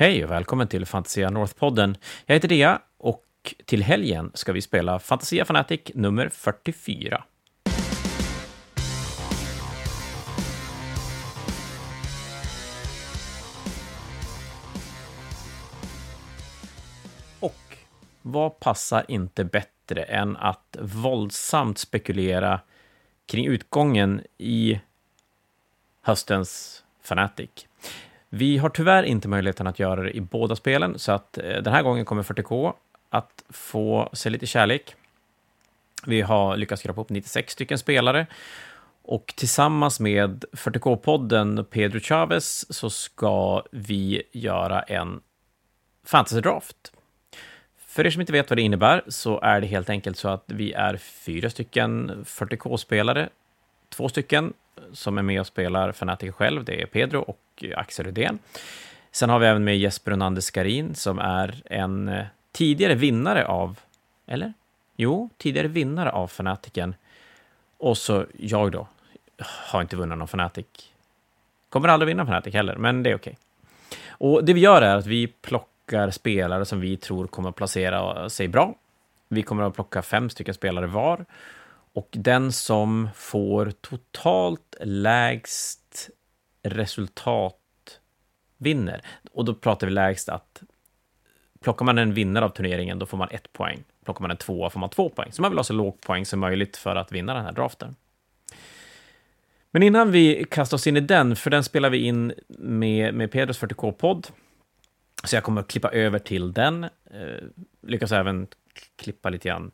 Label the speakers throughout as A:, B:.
A: Hej och välkommen till Fantasia North-podden. Jag heter Dea och till helgen ska vi spela Fantasia Fanatic nummer 44. Och vad passar inte bättre än att våldsamt spekulera kring utgången i höstens Fanatic? Vi har tyvärr inte möjligheten att göra det i båda spelen, så att eh, den här gången kommer 40K att få se lite kärlek. Vi har lyckats skrapa upp 96 stycken spelare och tillsammans med 40K-podden Pedro Chavez så ska vi göra en fantasy draft. För er som inte vet vad det innebär så är det helt enkelt så att vi är fyra stycken 40K-spelare, två stycken som är med och spelar Fnatic själv, det är Pedro och eh, Axel Rydén. Sen har vi även med Jesper Onander Skarin som är en eh, tidigare vinnare av, eller? Jo, tidigare vinnare av Fnaticen. Och så jag då, har inte vunnit någon Fnatic. Kommer aldrig vinna Fnatic heller, men det är okej. Okay. Och det vi gör är att vi plockar spelare som vi tror kommer placera sig bra. Vi kommer att plocka fem stycken spelare var och den som får totalt lägst resultat vinner. Och då pratar vi lägst att plockar man en vinnare av turneringen, då får man ett poäng. Plockar man en tvåa får man två poäng. Så man vill ha så låg poäng som möjligt för att vinna den här draften. Men innan vi kastar oss in i den, för den spelar vi in med, med Pedros 40K-podd, så jag kommer att klippa över till den. Eh, lyckas även klippa lite grann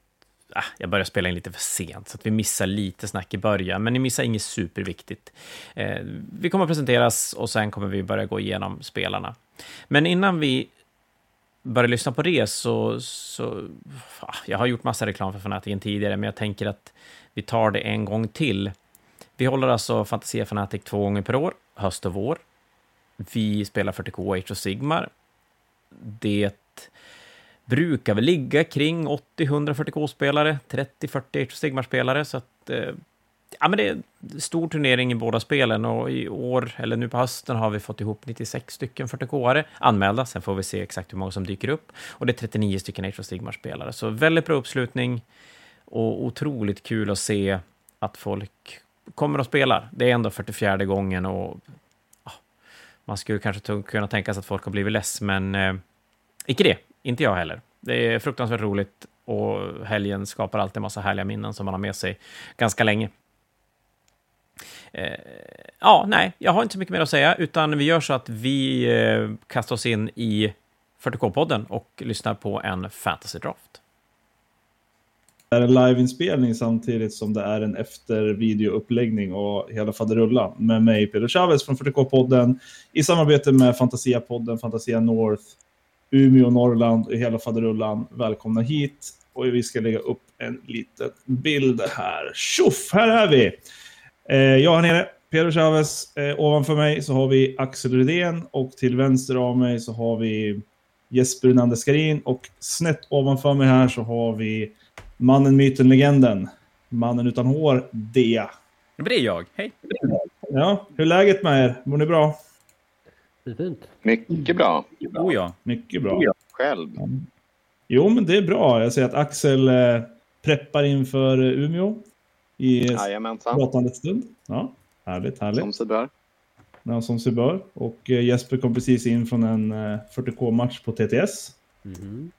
A: ah, jag börjar spela in lite för sent, så att vi missar lite snack i början, men ni missar inget superviktigt. Eh, vi kommer att presenteras och sen kommer vi börja gå igenom spelarna. Men innan vi börjar lyssna på det så, så ah, jag har gjort massa reklam för Fanatiken tidigare, men jag tänker att vi tar det en gång till. Vi håller alltså Fantasia Fanatic två gånger per år, höst och vår. Vi spelar 40K Age och Sigmar. Det brukar väl ligga kring 80-100 40K-spelare, 30-40 Stigmar-spelare, så att eh, ja, men det är en stor turnering i båda spelen och i år, eller nu på hösten, har vi fått ihop 96 stycken 40K-are anmälda. Sen får vi se exakt hur många som dyker upp. Och det är 39 stycken Age of Stigmar-spelare, så väldigt bra uppslutning och otroligt kul att se att folk kommer och spelar. Det är ändå 44 gången och ja, man skulle kanske kunna tänka sig att folk har blivit less, men eh, icke det. Inte jag heller. Det är fruktansvärt roligt och helgen skapar alltid en massa härliga minnen som man har med sig ganska länge. Eh, ja, nej, jag har inte så mycket mer att säga, utan vi gör så att vi eh, kastar oss in i 40K-podden och lyssnar på en fantasy-draft.
B: Det är en liveinspelning samtidigt som det är en eftervideouppläggning och hela faderullan med mig, Peder Chavez från 40K-podden i samarbete med Fantasia-podden, Fantasia North Umeå, Norrland och hela faderullan. Välkomna hit. Och vi ska lägga upp en liten bild här. Tjoff, här är vi! Eh, jag här nere, Pedro Chavez. Eh, ovanför mig så har vi Axel Rydén och till vänster av mig så har vi Jesper Unander Skarin och snett ovanför mig här så har vi mannen, myten, legenden. Mannen utan hår, Dea.
A: Det är jag. Hej!
B: Ja, hur är läget med er? Mår ni bra?
C: Det är fint.
D: Mycket bra.
A: Oh ja.
B: Mycket bra. Ja.
D: Själv?
B: Jo, men det är bra. Jag ser att Axel eh, preppar inför Umeå i pratandet stund. Ja, härligt, härligt.
D: Som sig bör.
B: Ja, som sig bör. Och eh, Jesper kom precis in från en eh, 40K-match på TTS. Mm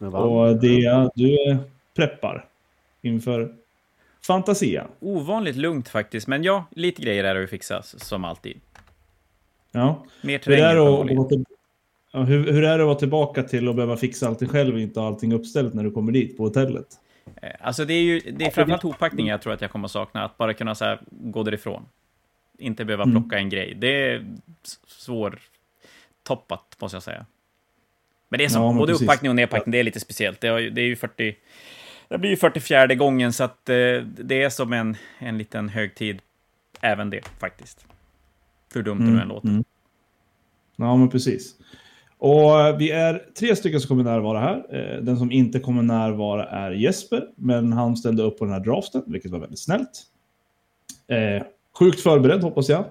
B: -hmm. Och Dea, du preppar inför Fantasia.
A: Ovanligt lugnt faktiskt, men ja, lite grejer är det att fixa som alltid.
B: Ja.
A: Mer terräng hur, är
B: till... ja, hur, hur, är det att vara tillbaka till att behöva fixa allting själv och inte ha allting uppställt när du kommer dit på hotellet?
A: Eh, alltså det är ju det är framförallt hoppackningen jag tror att jag kommer att sakna. Att bara kunna så här, gå därifrån. Inte behöva mm. plocka en grej. Det är svår toppat måste jag säga. Men det är som, ja, både precis. upppackning och nedpackning, det är lite speciellt. Det är, det är ju 40... Det blir ju 44 gången, så att eh, det är som en, en liten högtid, även det faktiskt. Hur dumt mm, det än låter. Mm.
B: Ja, men precis. Och eh, vi är tre stycken som kommer närvara här. Eh, den som inte kommer närvara är Jesper, men han ställde upp på den här draften, vilket var väldigt snällt. Eh, sjukt förberedd hoppas jag.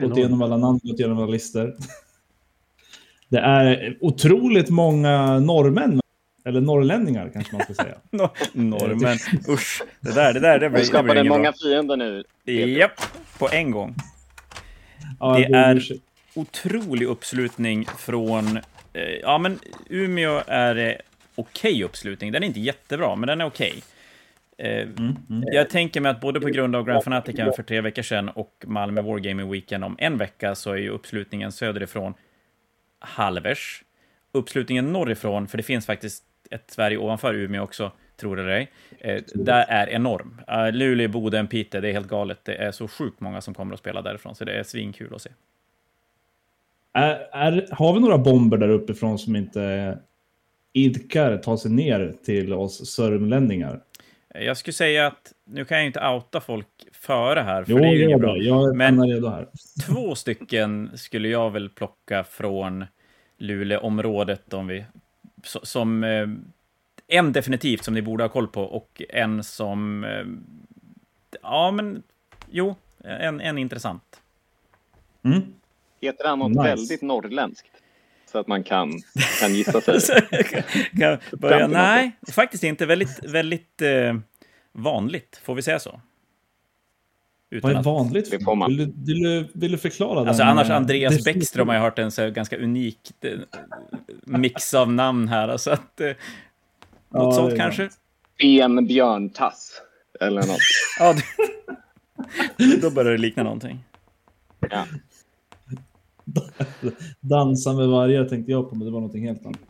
B: Gått igenom alla namn, gått igenom alla listor. Det är otroligt många norrmän, eller norrlänningar kanske man ska säga.
A: No, norrmän. Usch. Det där, det där, det blir,
D: Du
A: det
D: skapade
A: blir inget
D: många
A: bra.
D: fiender nu.
A: Japp, på en gång.
B: Ja,
A: Det är-
B: ursäkt.
A: Otrolig uppslutning från... Eh, ja, men Umeå är eh, okej uppslutning. Den är inte jättebra, men den är okej. Eh,
B: Mm, mm.
A: Jag tänker mig att både på grund av Grand Fanaticen för tre veckor sedan och Malmö Wargaming Weekend om en vecka så är ju uppslutningen söderifrån halvers. Uppslutningen norrifrån, för det finns faktiskt ett Sverige ovanför Umeå också, tror det eller ej, eh, där är enorm. Uh, Luleå, Boden, Piteå, det är helt galet. Det är så sjukt många som kommer att spela därifrån, så det är svinkul att se.
B: Är, är, har vi några bomber där uppifrån som inte idkar ta sig ner till oss sörmlänningar?
A: Eh, Jag skulle säga att, nu kan jag inte outa folk före här, för
B: Jo,
A: det är ju inget bra.
B: Jag
A: Men-
B: är redo här.
A: Två stycken skulle jag väl plocka från Luleåområdet om vi, so- som eh, en definitivt som ni borde ha koll på och en som, eh, ja men, jo, en, en intressant.
B: Mm.
D: Heter han något
B: Nice.
D: väldigt norrländskt? Så att man kan, kan gissa sig.
A: Kan börja? Nej, faktiskt inte. Väldigt, väldigt eh, vanligt, får vi säga så? Utan
B: Vad är
A: att-
B: vanligt?
D: Det får man.
B: Vill, du, vill, du, vill du förklara
A: Alltså
B: den?
A: annars
B: eh,
A: Andreas
B: definitionen?
A: Bäckström har jag hört en så ganska unik eh, mix av namn här. Så att, eh, något
B: Ja,
A: sånt kanske?
D: Ben björntass. Eller något.
A: Ja, det, då börjar det likna någonting.
D: Ja.
B: Dansa med vargar tänkte jag på, men det var någonting helt annat.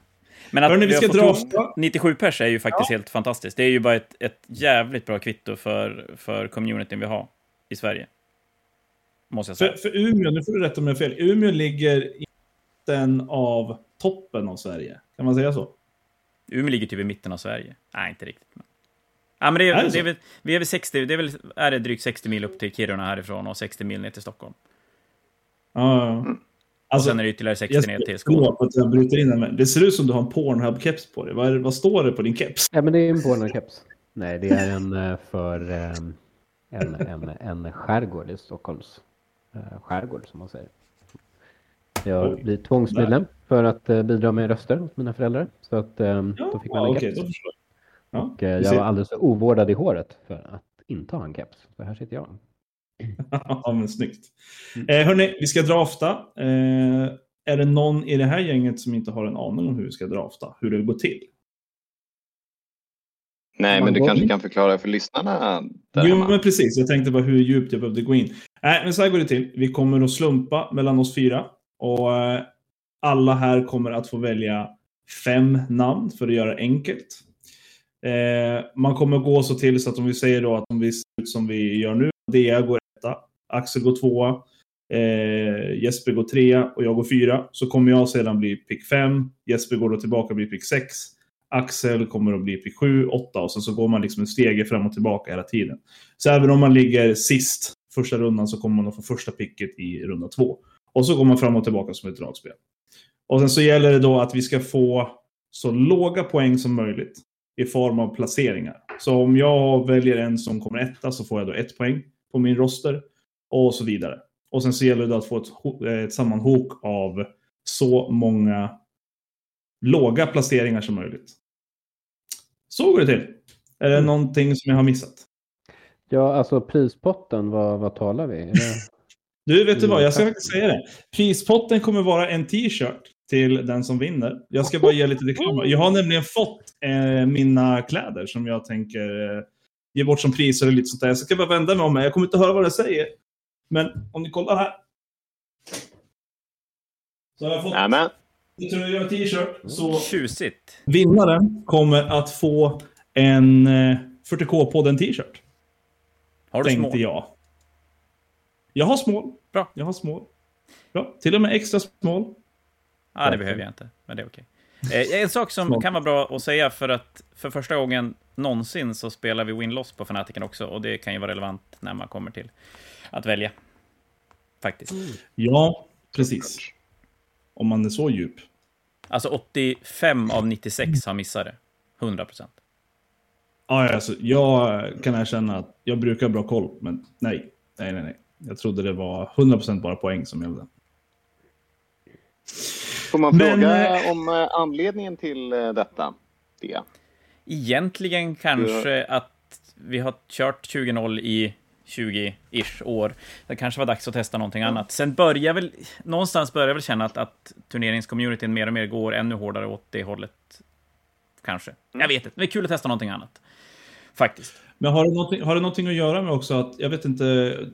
A: Men att
B: Hörni, vi ska dra
A: ihop
B: ofta.
A: 97 pers är ju faktiskt helt fantastiskt. Det är ju bara ett, ett jävligt bra kvitto för, för communityn vi har i Sverige. Måste jag säga.
B: För, för Umeå, nu får du rätta mig fel, Umeå ligger i mitten av toppen av Sverige. Kan man säga så?
A: Umeå ligger typ i mitten av Sverige. Nej, inte riktigt. Men... Ja, men det är,
B: Är det
A: det är väl, vi är väl 60, det är väl är det drygt 60 mil upp till Kiruna härifrån och 60 mil ner till Stockholm.
B: Ja.
D: Mm.
A: och
B: Alltså,
A: sen är det ytterligare 60
B: jag
A: ner till Skåne.
B: att jag bryter in men det ser ut som du har en Pornhub-keps på dig. Vad, vad står det på din keps?
C: Ja, men det är en Borna-keps. Nej, det är en eh, för eh, en, en, en skärgård i Stockholms eh, skärgård, som man säger. Jag
B: Oj.
C: blir tvångsmedlem för att eh, bidra med röster åt mina föräldrar. Så att eh, då fick man en
B: okej,
C: keps.
B: Ja,
C: Och eh, jag
B: ser.
C: var alldeles för ovårdad i håret för att inte ha en keps. Så här sitter jag.
B: ja, men snyggt. Eh, hörni, vi ska drafta. Eh, är det någon i det här gänget som inte har en aning om hur vi ska drafta? Hur det går till?
D: Nej, men du kanske
C: in.
D: kan förklara för lyssnarna
B: Jo,
D: hemma.
B: men precis. Jag tänkte bara hur djupt jag behövde gå in. Nej, men så här går det till. Vi kommer att slumpa mellan oss fyra. Och eh, alla här kommer att få välja fem namn för att göra det enkelt. Eh, man kommer gå så till så att om vi säger då att om vi ser ut som vi gör nu. Dea går etta, Axel går tvåa, eh, Jesper går trea och jag går fyra. Så kommer jag sedan bli pick fem. Jesper går då tillbaka och blir pick sex. Axel kommer att bli pick 7, 8 och sen så går man liksom en stege fram och tillbaka hela tiden. Så även om man ligger sist första rundan så kommer man att få första picket i runda två. Och så går man fram och tillbaka som ett dragspel. Och sen så gäller det då att vi ska få så låga poäng som möjligt i form av placeringar. Så om jag väljer en som kommer etta så får jag då ett poäng på min roster och så vidare. Och sen så gäller det att få ett, eh, ett sammanhok av så många låga placeringar som möjligt. Så går det till. Är det
C: Mm.
B: någonting som jag har missat?
C: Ja, alltså prispotten, vad, vad talar vi?
B: Du, vet du vad? Jag ska
C: Mm,
B: faktiskt säga det. Prispotten kommer vara en t-shirt till den som vinner. Jag ska bara ge lite reklam. Jag har nämligen fått eh, mina kläder som jag tänker eh, ge bort som priser och lite sånt där. Jag ska bara vända mig om mig. Jag kommer inte höra vad det säger. Men om ni kollar här. Så har jag fått
D: Nämen,
B: en tröja och t-shirt. Så
A: Tjusigt.
B: vinnaren kommer att få en eh, 40K-podden t-shirt.
A: Har du små?
B: Tänkte jag. Jag har små.
A: Bra.
B: Jag har små. Bra. Till och med extra små.
A: Ja, det behöver jag inte, men det är okej. Eh, en sak som kan vara bra att säga, för att för första gången någonsin så spelar vi win-loss på Fanatiken också, och det kan ju vara relevant när man kommer till att välja. Faktiskt.
B: Ja, precis. Om man är så djup.
A: Alltså 85 av 96 har missat det. 100 procent.
B: Ja, alltså, jag kan erkänna att jag brukar ha bra koll, men nej. Nej, nej, nej. Jag trodde det var 100% bara poäng som gällde.
D: Får man
B: Men,
D: fråga
B: eh,
D: om eh, anledningen till eh, detta? Det.
A: Egentligen kanske att vi har kört 20-0 i 20-ish år. Det kanske var dags att testa någonting annat. Sen börjar väl, någonstans börjar jag väl känna att, att turneringscommunityn mer och mer går ännu hårdare åt det hållet. Kanske. Jag vet inte, det är kul att testa någonting annat. Faktiskt.
B: Men har det, någonting, har det någonting att göra med också att, jag vet inte,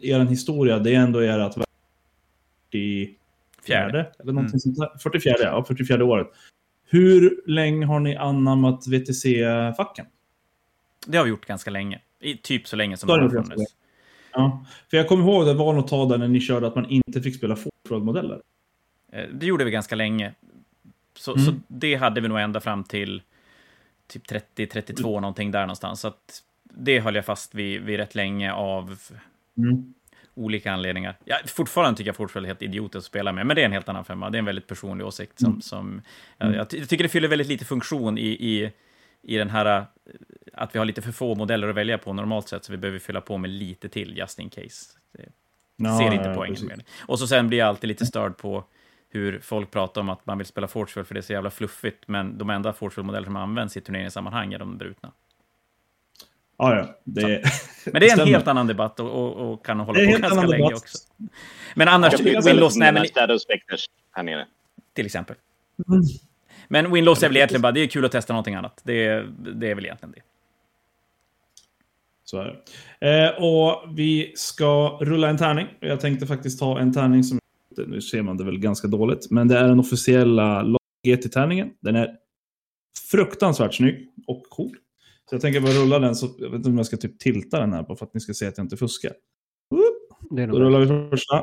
B: er historia, det är ändå ert 44
A: Fjärde.
B: eller någonting sånt där. 44, ja, 44 året. Hur länge har ni anammat VTC-facken?
A: Det har vi gjort ganska länge. I typ så länge som det har funnits.
B: Ja, för jag kommer ihåg det var något tag där när ni körde att man inte fick spela Ford-modeller.
A: Eh, Det gjorde vi ganska länge. Så,
B: Mm.
A: så det hade vi nog ända fram till typ 30-32 någonting där någonstans. Så att det höll jag fast vid, vid rätt länge av
B: Mm.
A: olika anledningar. Ja, fortfarande tycker jag fortfarande helt idiotiskt att spela med, men det är en helt annan femma. Det är en väldigt personlig åsikt som...
B: Mm.
A: som jag, jag ty- jag tycker det fyller väldigt lite funktion i, i, i den här... eh, Att vi har lite för få modeller att välja på normalt sett, så vi behöver fylla på med lite till, just in case.
B: Ja,
A: ser inte poängen med det. Och så sen blir jag alltid lite störd på hur folk pratar om att man vill spela Forge för det är så jävla fluffigt, men de enda Forge modeller som används i turneringssammanhang är de brutna.
B: Ja, ja. Det,
A: Men det är en
B: stämmer.
A: helt annan debatt och, och, och kan hålla på ganska länge
B: debatt.
A: också. Men annars,
B: Ja,
A: Winlows, nej men
D: här nere.
A: till exempel.
B: Mm.
A: Men Winlows är väl egentligen bara, det är kul att testa någonting annat. Det, är- det är väl egentligen det.
B: Så är det. Eh, och vi ska rulla en tärning. Jag tänkte faktiskt ta en tärning som... Nu ser man det väl ganska dåligt, men det är den officiella GT-tärningen. Den är fruktansvärt snygg och cool. Så jag tänker bara rulla den, så jag vet inte om jag ska typ tilta den här bara för att ni ska se att jag inte fuskar. Då rullar vi första.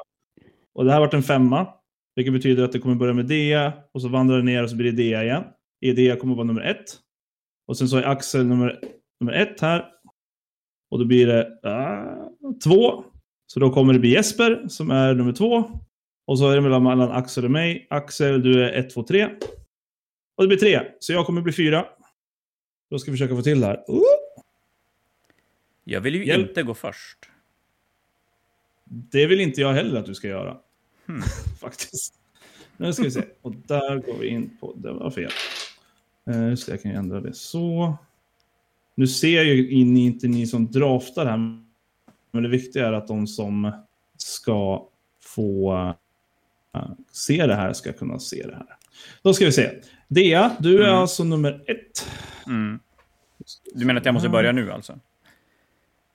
B: Och det här vart en femma. Vilket betyder att det kommer börja med D och så vandrar det ner och så blir det D igen. E kommer vara nummer ett. Och sen så är Axel nummer, nummer ett här. Och då blir det ah, två. Så då kommer det bli Jesper som är nummer två. Och så är det mellan, mellan Axel och mig. Axel, du är ett, två, tre. Och det blir tre. Så jag kommer bli fyra. Då ska vi försöka få till det här. Uh!
A: Jag vill ju
B: Hjälp.
A: inte gå först.
B: Det vill inte jag heller att du ska göra.
A: Hmm.
B: Faktiskt. Nu ska vi se. Och där går vi in på... Det var fel. Uh, just det, jag kan ju ändra det så. Nu ser ju in, inte ni som draftar här. Men det viktiga är att de som ska få eh, se det här ska kunna se det här. Då ska vi se. Dea, du är
A: Mm.
B: alltså nummer ett.
A: Mm. Du menar att jag måste börja nu alltså?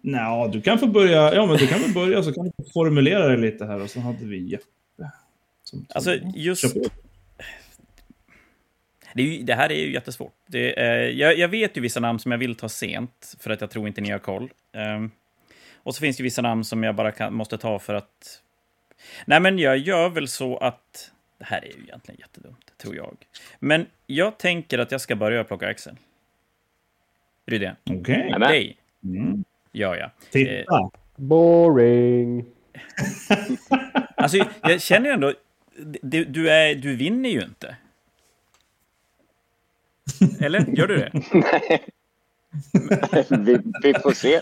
B: Nå, du kan få börja. Ja, men du kan väl börja så kan du formulera det lite här och så hade vi Jeppe. som
A: Alltså, just... Det, ju, det här är ju jättesvårt. Det är, jag, jag vet ju vissa namn som jag vill ta sent, för att jag tror inte ni har koll. Ehm, och så finns det vissa namn som jag bara kan, måste ta för att... Nej, men jag gör väl så att... Det här är ju egentligen jättedumt, tror jag. Men jag tänker att jag ska börja plocka Axel. Rydén,
B: Okej.
D: Nämen.
A: dig
B: Mm.
A: gör jag.
B: Titta.
C: Boring.
A: Alltså, jag känner ju ändå... Du, du, är, du vinner ju inte. Eller? Gör du det?
D: vi, vi får se.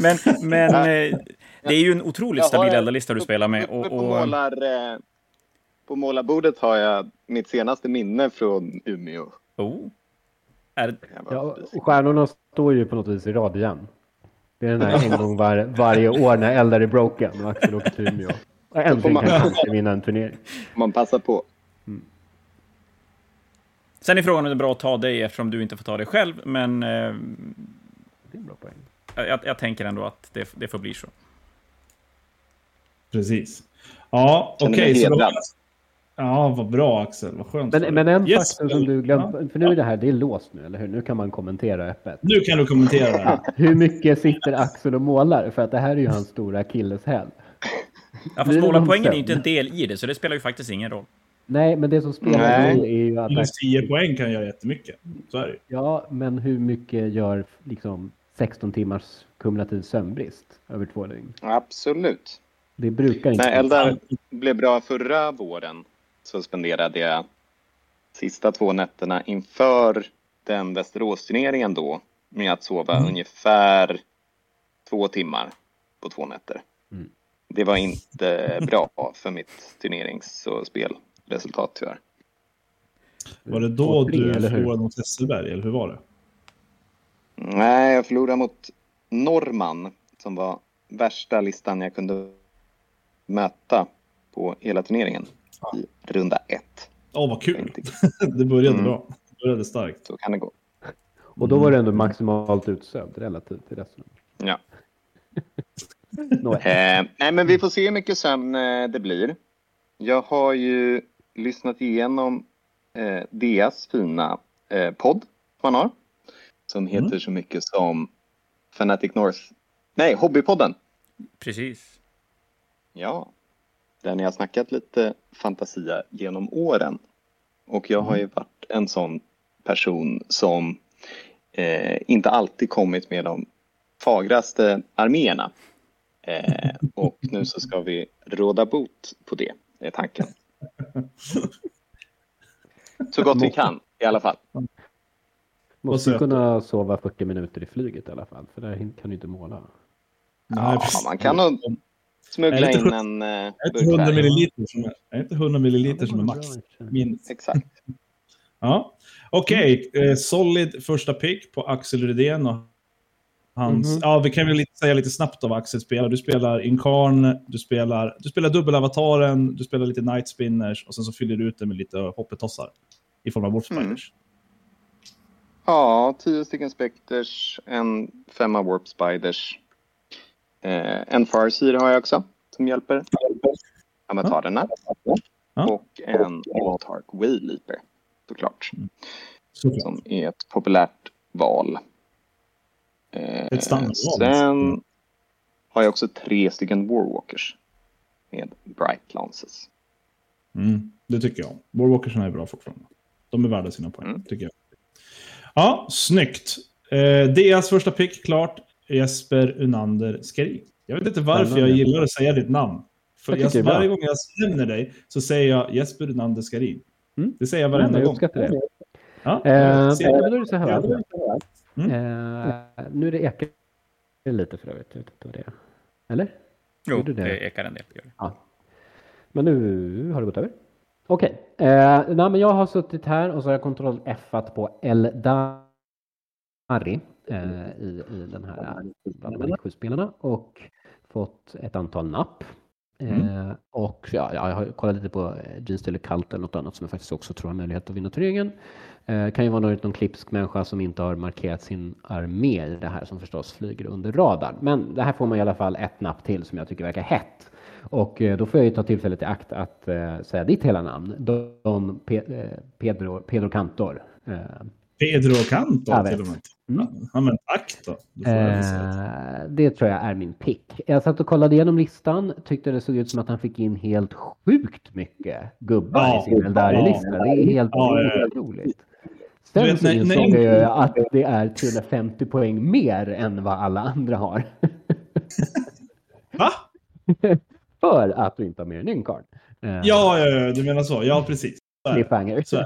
A: Men, men eh, det är ju en otroligt stabil eldarlista du spelar med. Och, och,
D: målar, eh, på målarbordet har jag mitt senaste minne från Umeå.
A: oh, är,
C: Ja, stjärnorna står ju på något vis i rad igen. Det är den här en gång var, varje år när Eldar är broken och Axel åker till Umeå. Och äntligen
D: man-
C: kan Axel vinna en turnering.
D: Man passar på.
A: sen är frågan om det är bra att ta dig eftersom du inte får ta dig själv, men eh,
C: Det är en bra poäng.
A: jag, jag tänker ändå att det, det får bli så.
B: Precis. Ja, okej.
D: mig
B: så då-
D: hedrad.
B: Ja, vad bra Axel. Vad skönt.
C: Men, men en
B: Yes,
C: faktor som du glömt,
B: ja.
C: för nu är det här, det är låst nu, eller hur? Nu kan man kommentera öppet.
B: Nu kan du kommentera.
C: Hur mycket sitter Axel och målar? För att det här är ju hans stora akilleshäl.
A: Ja, fast målarpoängen är ju inte en del i det, så det spelar ju faktiskt ingen roll.
C: Nej, men det som spelar
D: Nej.
C: roll är ju att
B: Minus 10 poäng kan göra jättemycket. Så är det.
C: Ja, men hur mycket gör liksom 16 timmars kumulativ sömnbrist över två dygn?
D: Absolut.
C: Det brukar inte...
D: När Eldar blev bra förra våren så spenderade jag sista två nätterna inför den Västeråsturneringen då med att sova
C: Mm.
D: ungefär två timmar på två nätter.
C: Mm.
D: Det var inte bra för mitt turnerings och spelresultat tyvärr.
B: Var det då
C: 2-3,
B: du förlorade mot Hesselberg, eller hur var det?
D: Nej, jag förlorade mot Norman som var värsta listan jag kunde möta på hela turneringen i runda ett.
B: Åh, vad kul! Det började
D: Mm.
B: bra. Det började starkt.
D: Så kan det gå.
C: Och då var det ändå maximalt utsövd relativt till resten.
D: Ja. Eh, nej, men vi får se hur mycket sömn eh, det blir. Jag har ju lyssnat igenom eh, deras fina eh, podd man har. Som heter så mycket som Fanatic North. Nej, Hobbypodden.
A: Precis.
D: Ja. Där ni har snackat lite fantasia genom åren. Och jag har ju varit en sån person som eh, inte alltid kommit med de fagraste arméerna. Eh, och nu så ska vi råda bot på det, är tanken. Så gott vi kan i alla fall.
C: Måste kunna sova 40 minuter i flyget i alla fall. För där kan du inte måla.
B: Nej,
D: Ja, man kan nog smuggla in en eh,
B: Är inte
D: burk
B: 100
D: färg.
B: milliliter som är, är inte 100 milliliter som är max? Minst.
D: Exakt.
B: Ja. Okej, eh, solid första pick på Axel Rydén. Och hans,
C: Mhm.
B: Ja, vi kan väl lite, säga lite snabbt av Axel spelar. Du spelar Incarn, du spelar, du spelar dubbelavataren, du spelar lite Night Spinners och sen så fyller du ut det med lite hoppetossar i form av Warp
D: Mm.
B: Spiders.
D: Ja, tio stycken Spectres, en femma Warp Spiders. Eh, en Farseer har jag också som hjälper.
B: Ja.
D: Och en Autark Wayleaper såklart.
B: Såklart.
D: Som är ett populärt val. Eh,
B: Ett standardval.
D: Sen har jag också tre stycken Warwalkers. Med Bright Lances.
B: Mm, det tycker jag. Warwalkersarna är bra fortfarande. De är värda sina poäng,
D: Mm.
B: tycker jag. Ja, snyggt. Eh, Deas första pick, klart. Jesper Unander Skarin. Jag vet inte varför jag gillar att säga ditt namn. För
C: Jag
B: jag varje gång jag nämner dig så säger jag Jesper Unander Skarin.
C: Mm.
B: Det säger jag
C: Ja,
B: varenda
C: jag
B: gång.
C: uppskattar det.
B: Ja,
C: Eh,
B: jag ser
C: men
B: det.
C: då är det så här.
B: Mm.
C: Eh, nu är det ekar lite för övrigt. Jag vet inte vad det är. Eller?
A: Jo,
C: det?
A: det ekar en del.
C: Ja. Men nu har det gått över. Okej. Eh, nej, men jag har suttit här och så har jag kontroll F-at på Eldari eh, i, i den här bland de här sju spelarna och fått ett antal napp. Eh, och ja, jag har kollat lite på eh, G-Steel eller Cult eller något annat som jag faktiskt också tror har möjlighet att vinna turneringen. Eh, kan ju vara någon, någon klipsk människa som inte har markerat sin armé i det här som förstås flyger under radarn. Men det här får man i alla fall ett napp till som jag tycker verkar hett. Och eh, då får jag ju ta tillfället i akt att eh, säga ditt hela namn. Don Pe- eh, Pedro, Pedro Cantor. Eh,
B: Pedro Canto
C: Jag
B: till och med.
C: Mm.
B: Ja, men tack då.
C: Eh, det tror jag är min pick. Jag satt och kollade igenom listan. Tyckte det såg ut som att han fick in helt sjukt mycket gubbar
B: Ja,
C: i sin Eldari-lista. Det är helt
B: Ja,
C: otroligt. Sen
B: vet,
C: så insåg jag ju att det är 350 poäng mer än vad alla andra har.
B: Va?
C: För att du inte har mer än en card. Eh,
B: Ja, ja, ja, du menar så. Ja, precis.
C: Cliffhanger.
B: Så.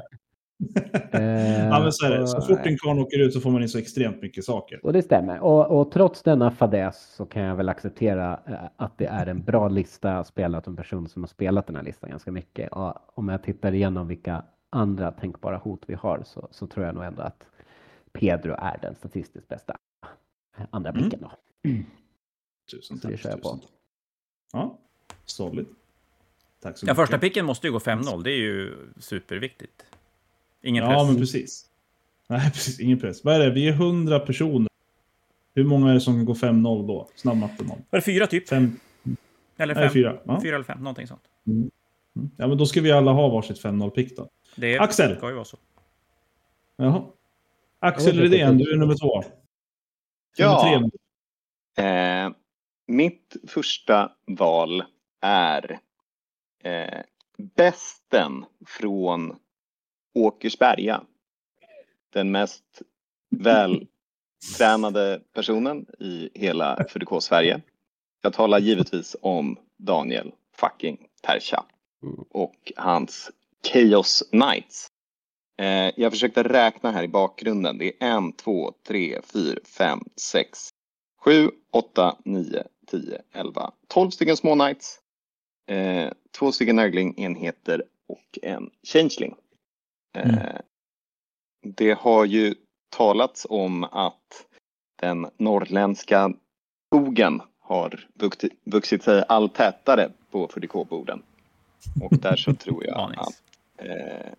C: Eh,
B: Ja, men så är det. Så
C: och-
B: fort en karl åker ut så får man in så extremt mycket saker.
C: Och det stämmer. Och, och trots denna fadäs så kan jag väl acceptera eh, att det är en bra lista spelat av en person som har spelat den här listan ganska mycket. Och om jag tittar igenom vilka andra tänkbara hot vi har så, så tror jag nog ändå att Pedro är den statistiskt bästa andra
B: Mm.
C: picken. Då.
B: Tusen
C: Så det
B: tack.
C: kör jag på.
B: tack. Ja, solid. Tack så
A: Ja,
B: mycket.
A: första picken måste ju gå 5-0. Det är ju superviktigt. Ingen
B: Ja,
A: press.
B: men precis. Nej, precis. Ingen press. Vad är det? Vi är 100 personer. Hur många är det som kan gå 5-0 då? Snabb matte någon.
A: Var det fyra typ?
B: Fem?
A: Eller
B: Nej,
A: fem?
B: fyra. Ja.
A: Fyra eller fem, någonting sånt.
B: Mm. ja, men då ska vi alla ha varsitt 5-0-pick då.
A: Det
B: Axel!
A: ska ju vara så.
B: Jaha. Axel
C: Ja, det
B: Rydén, du är nummer två.
D: Ja.
B: Nummer tre.
D: Eh, mitt första val är eh, Besten från Åkersberga. Den mest vältränade personen i hela FDK Sverige. Jag talar givetvis om Daniel fucking Persha och hans Chaos Knights. Eh, jag försökte räkna här i bakgrunden. Det är en, två, tre, fyra, fem, sex, sju, åtta, nio, tio, elva, tolv stycken små knights. Eh, två stycken nörglingenheter och en changeling. Eh,
B: Mm.
D: Det har ju talats om att den norrländska skogen har vuxit, sig allt tätare på 40K-borden. Och där så tror jag att eh,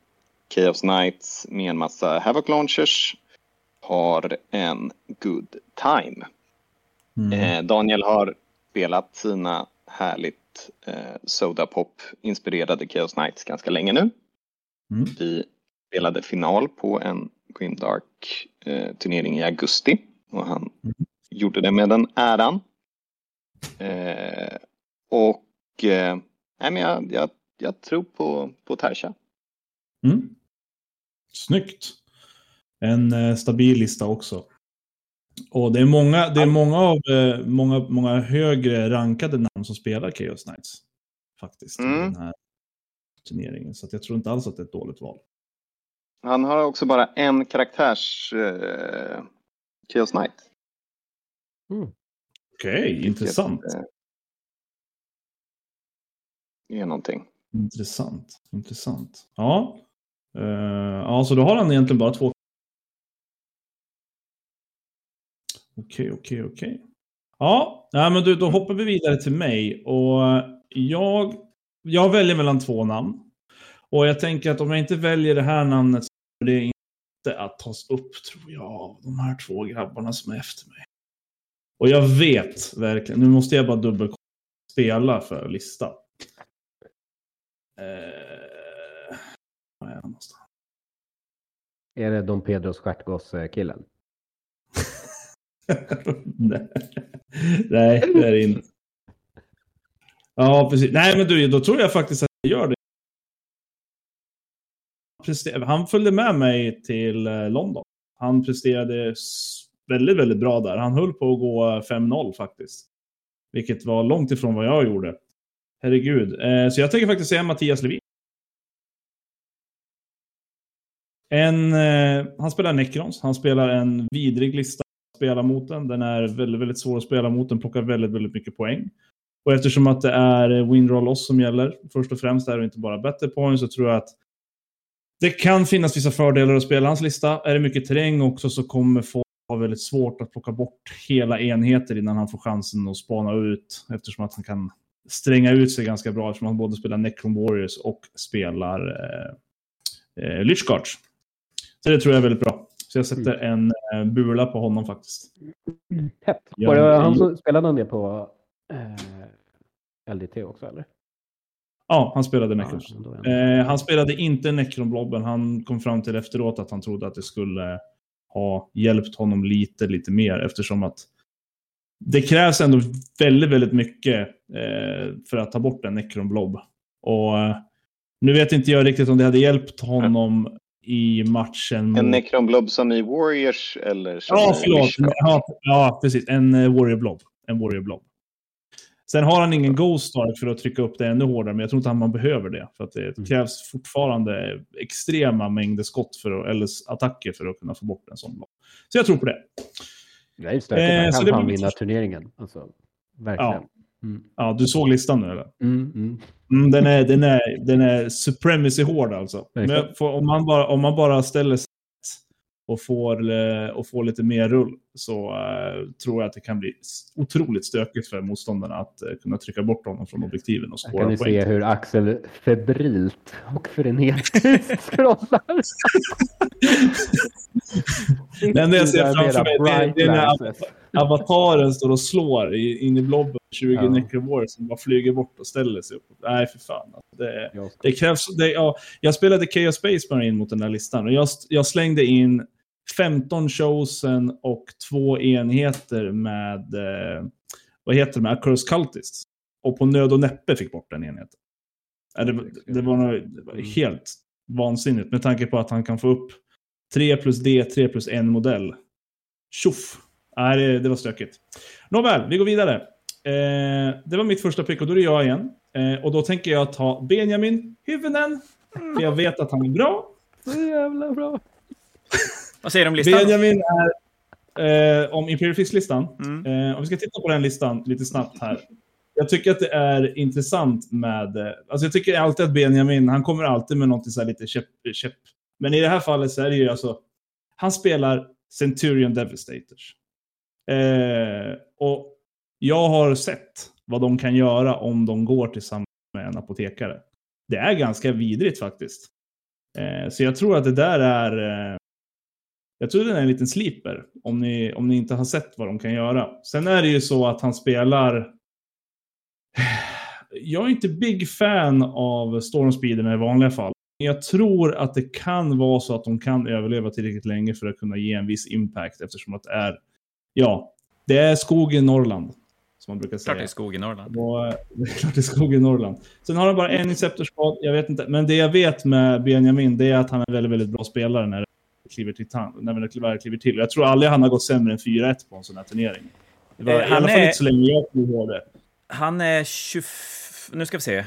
D: Chaos Knights med en massa Havoc Launchers har en good time.
B: Mm.
D: Eh, Daniel har spelat sina härligt eh, Soda Pop-inspirerade Chaos Knights ganska länge nu.
B: Mm.
D: Vi spelade final på en Grimdark eh, turnering i augusti och han
B: Mm.
D: gjorde det med den äran. Eh, och eh, nej, men jag, jag, jag tror på, på Tarsha.
B: Mm. Snyggt. En eh, stabil lista också. Och det är många, det är många, av, eh, många, många högre rankade namn som spelar Chaos Knights. Faktiskt. i
D: Mm.
B: Den här turneringen. Så att jag tror inte alls att det är ett dåligt val.
D: Han har också bara en karaktärs eh, Chaos Knight.
B: Okej, intressant.
D: Vilket, eh, är någonting.
B: Intressant. Intressant. Ja. Eh, ja, så då har han egentligen bara två. Okej, okej, okej. Ja, nej, men du, då hoppar vi vidare till mig. Och jag, jag väljer mellan två namn. Och jag tänker att om jag inte väljer det här namnet så är det inte att tas upp, tror jag, av de här två grabbarna som är efter mig. Och jag vet verkligen, nu måste jag bara dubbelkolla spela för lista. Eh, var är han någonstans?
C: Är det Don Pedros stjärtgosse-killen?
B: Nej. Nej, det är det inte. Ja, precis. Nej, men du, då tror jag faktiskt att jag gör det. Han följde med mig till eh, London. Han presterade väldigt, väldigt bra där. Han höll på att gå eh, 5-0 faktiskt. Vilket var långt ifrån vad jag gjorde. Herregud. Eh, så jag tänker faktiskt säga Mattias Levin. En, han spelar Necrons. Han spelar en vidrig lista att spela mot den. Den är väldigt, väldigt svår att spela mot. Den plockar väldigt, väldigt mycket poäng. Och eftersom att det är win roll loss som gäller, först och främst är det inte bara better points, så tror jag att det kan finnas vissa fördelar att spela hans lista. Är det mycket terräng också så kommer folk ha väldigt svårt att plocka bort hela enheter innan han får chansen att spana ut. Eftersom att han kan stränga ut sig ganska bra eftersom han både spelar Necron Warriors och spelar eh, eh, Lich Guards. Så det tror jag är väldigt bra. Så jag sätter en eh, bula på honom faktiskt.
C: Hett.
B: Ja,
C: Var det han som spelade han det på eh, LDT också eller?
B: Ja, han spelade Necrons.
C: Ja,
B: Eh, han spelade inte Necron-blobben. Han kom fram till efteråt att han trodde att det skulle ha hjälpt honom lite, lite mer eftersom att det krävs ändå väldigt, väldigt mycket eh, för att ta bort en Necron-blob. Och eh, nu vet inte jag riktigt om det hade hjälpt honom i matchen.
D: En Necron Blob som i Warriors eller som
B: Ja, förlåt. Ja, ja, precis. En eh, Warrior Blob. En Warrior Blob. Sen har han ingen Ghost Stark för att trycka upp det ännu hårdare, men jag tror inte att man behöver det. För att det
C: Mm.
B: krävs fortfarande extrema mängder skott för att, eller attacker för att kunna få bort en sån blob. Så jag tror på det.
C: Det är ju stökigt.
B: Eh, så
C: kan vinna turneringen. Alltså, verkligen. Mm.
B: Ja, du såg listan nu eller?
C: Mm, mm.
B: Mm, den, är, den, är, den är supremacy hård alltså. Får, om, man bara, om man bara ställer sig och får, eh, och får lite mer rull så eh, tror jag att det kan bli otroligt stökigt för motståndarna att eh, kunna trycka bort honom från objektiven och
C: Här
B: skåra
C: kan
B: poäng.
C: se hur Axel febrilt och frenetiskt scrollar.
B: Det enda jag ser framför mig, det det är när- Avataren står och slår i, in i blobben. 20
C: Ja.
B: Necrovores som bara flyger bort och ställer sig upp. Nej, för fan. Alltså, det, det krävs... Det, ja, jag spelade Chaos Space Marine mot den där listan och jag, jag slängde in 15 chosen och två enheter med... Eh, vad heter det? Med Accursed Cultists. Och på nöd och näppe fick bort den enheten. Ja, det, var- det, var nog, det var helt vansinnigt med tanke på att han kan få upp 3 plus D, 3 plus en modell. Tjoff! Nej, det, det var stökigt. Nåväl, vi går vidare. Eh, det var mitt första pick och då är det jag igen. Eh, och då tänker jag ta Benjamin Hyvönen. För jag vet att han är bra.
C: Så jävla bra.
A: Vad säger du om listan?
B: Benjamin är eh, om Imperial Fist-listan.
A: Mm.
B: Eh, om vi ska titta på den listan lite snabbt här. Jag tycker att det är intressant med... eh, Alltså jag tycker alltid att Benjamin, han kommer alltid med något så här lite käpp, käpp, Men i det här fallet så är det ju alltså, han spelar Centurion Devastators. Eh, och jag har sett vad de kan göra om de går tillsammans med en apotekare. Det är ganska vidrigt faktiskt. Eh, så jag tror att det där är... Eh, jag tror det är en liten sleeper om ni, om ni inte har sett vad de kan göra. Sen är det ju så att han spelar... Jag är inte big fan av Stormspeederna i vanliga fall. Jag tror att det kan vara så att de kan överleva tillräckligt länge för att kunna ge en viss impact eftersom att det är, ja, det är skog i Norrland. Som man brukar säga.
A: Klart det är skog i Norrland.
B: Och, eh, det är klart det är skog i Norrland. Sen har de bara en inceptorskad, jag vet inte. Men det jag vet med Benjamin, det är att han är en väldigt, väldigt bra spelare när det kliver till. När det kliver, kliver till. Jag tror aldrig han har gått sämre än 4-1 på en sån här turnering. Det var,
A: Eh,
B: I
A: han
B: alla fall
A: är-
B: inte så länge jag kommer ihåg det.
A: Han är 20... Nu ska vi se.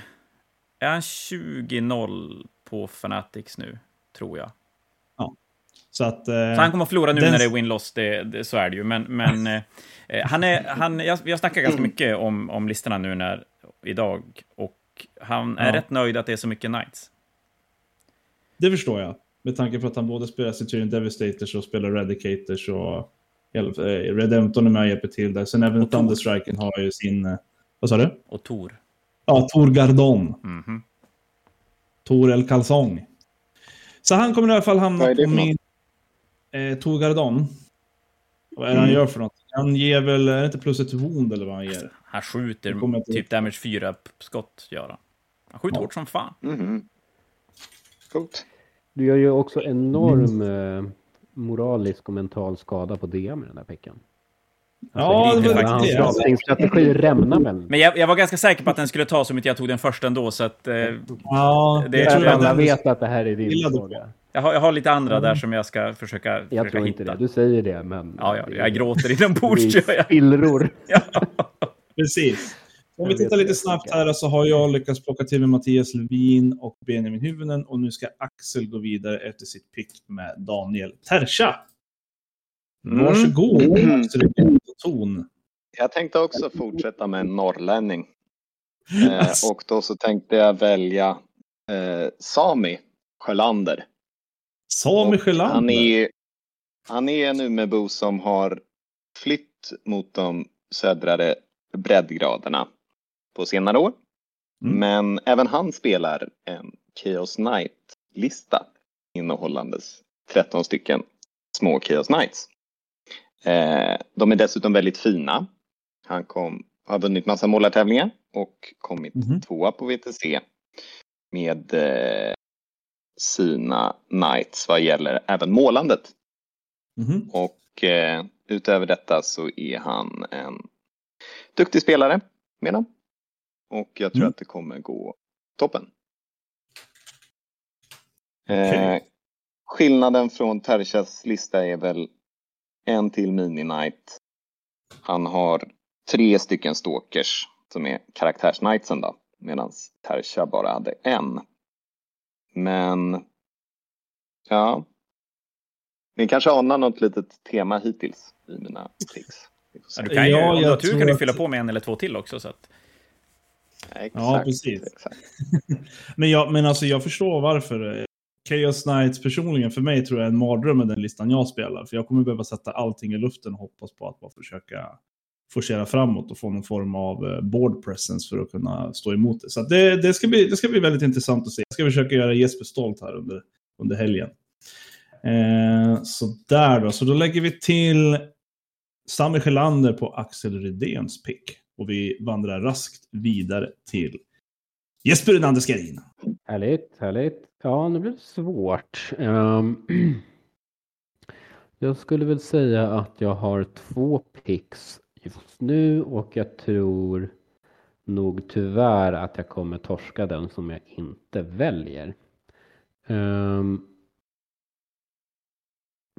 A: Är han 20-0 på Fanatics nu, tror jag.
B: Så att... Eh,
A: Så han kommer att förlora nu
B: den-
A: när det är win-loss, det, det, så är det ju. Men, men eh, han är, han, jag, jag snackar ganska mycket om, om listorna nu när, idag. Och han är
B: Ja.
A: rätt nöjd att det är så mycket Knights.
B: Det förstår jag. Med tanke på att han både spelar Centurion Devastators och spelar Redicators och eh, Redemptorn är med och hjälper till där. Sen även. Thunderstriken har ju sin... eh, Vad sa du?
A: Och Tor.
B: Ja, Tor Gardon.
A: Mhm.
B: Tor El Calzong. Så han kommer i alla fall hamna på min... Eh, Tor Gardon. Vad är det han
D: Mm.
B: gör för något? Han ger väl, är det inte plus ett wound eller vad han ger?
A: Han skjuter typ damage 4 skott, gör han. Han skjuter
B: Ja.
A: hårt som fan.
D: Mhm. Coolt.
C: Du gör ju också enorm eh, moralisk och mental skada på DM med den där pickan.
B: Ja,
A: det
B: var
A: faktiskt
B: det.
A: det.
B: Alltså,
C: Din strategi rämnar väl?
A: Men jag, jag var ganska säker på att den skulle ta så mycket jag tog den först ändå, så att... Eh,
B: Ja,
A: Det-
B: jag
C: Jag
B: tror att
C: alla vet att det här är din fråga.
A: jag, har, jag har lite andra där som jag ska försöka,
C: Jag
A: försöka
C: tror
A: hitta.
C: inte det. Du säger det, men...
A: Ja, ja, jag gråter inombords,
C: det är
A: jag.
C: spillror.
A: Ja.
B: Precis. Om vi tittar lite snabbt här så har jag lyckats plocka till mig Mattias Levin och Benjamin Hyvönen och nu ska Axel gå vidare efter sitt pick med Daniel Tercha.
A: Mm.
B: Varsågod,
D: Mm.
B: Ton.
D: Jag tänkte också fortsätta med en norrlänning. Eh, och då så tänkte jag välja eh, Sami Sjölander.
B: Sami
D: Och
B: Sjölander.
D: Han är, han är en Umebo som har flytt mot de södrare breddgraderna på senare år.
B: Mm.
D: Men även han spelar en Chaos Knight-lista innehållandes 13 stycken små Chaos Knights. Eh, de är dessutom väldigt fina. Han kom, har vunnit massa målartävlingar och kommit
B: Mhm.
D: tvåa på VTC med eh, sina Knights vad gäller även målandet.
B: Mhm.
D: Och eh, utöver detta så är han en duktig spelare med dem. Och jag tror
B: Mm.
D: att det kommer gå toppen.
B: Okej.
D: Eh, skillnaden från Terchas lista är väl en till mini-night. Han har tre stycken stalkers som är karaktärs-nightsen då. Medan Tercha bara hade en. Men ja, ni kanske anar något litet tema hittills i mina se.
A: Ja, du du
B: jag
A: har tur
B: tror
A: kan du
B: att-
A: fylla på med en eller två till också. Så att,
D: Exakt,
B: Ja, precis.
D: Exakt.
B: Men, jag, men alltså jag förstår varför. Chaos Knights personligen för mig tror jag är en mardröm med den listan jag spelar. För jag kommer behöva sätta allting i luften och hoppas på att bara försöka forcera framåt och få någon form av eh, board presence för att kunna stå emot det. Så det, det, ska bli, det ska bli väldigt intressant att se. Jag ska försöka göra Jesper stolt här under, under helgen. Eh, så där då. Så då lägger vi till Sami Sjölander på Axel Rydéns pick. Och vi vandrar raskt vidare till Jesper Rynander Skarin.
C: Härligt, härligt. Ja, nu blir det svårt. Um, jag skulle väl säga att jag har två picks just nu och jag tror nog tyvärr att jag kommer torska den som jag inte väljer. Um,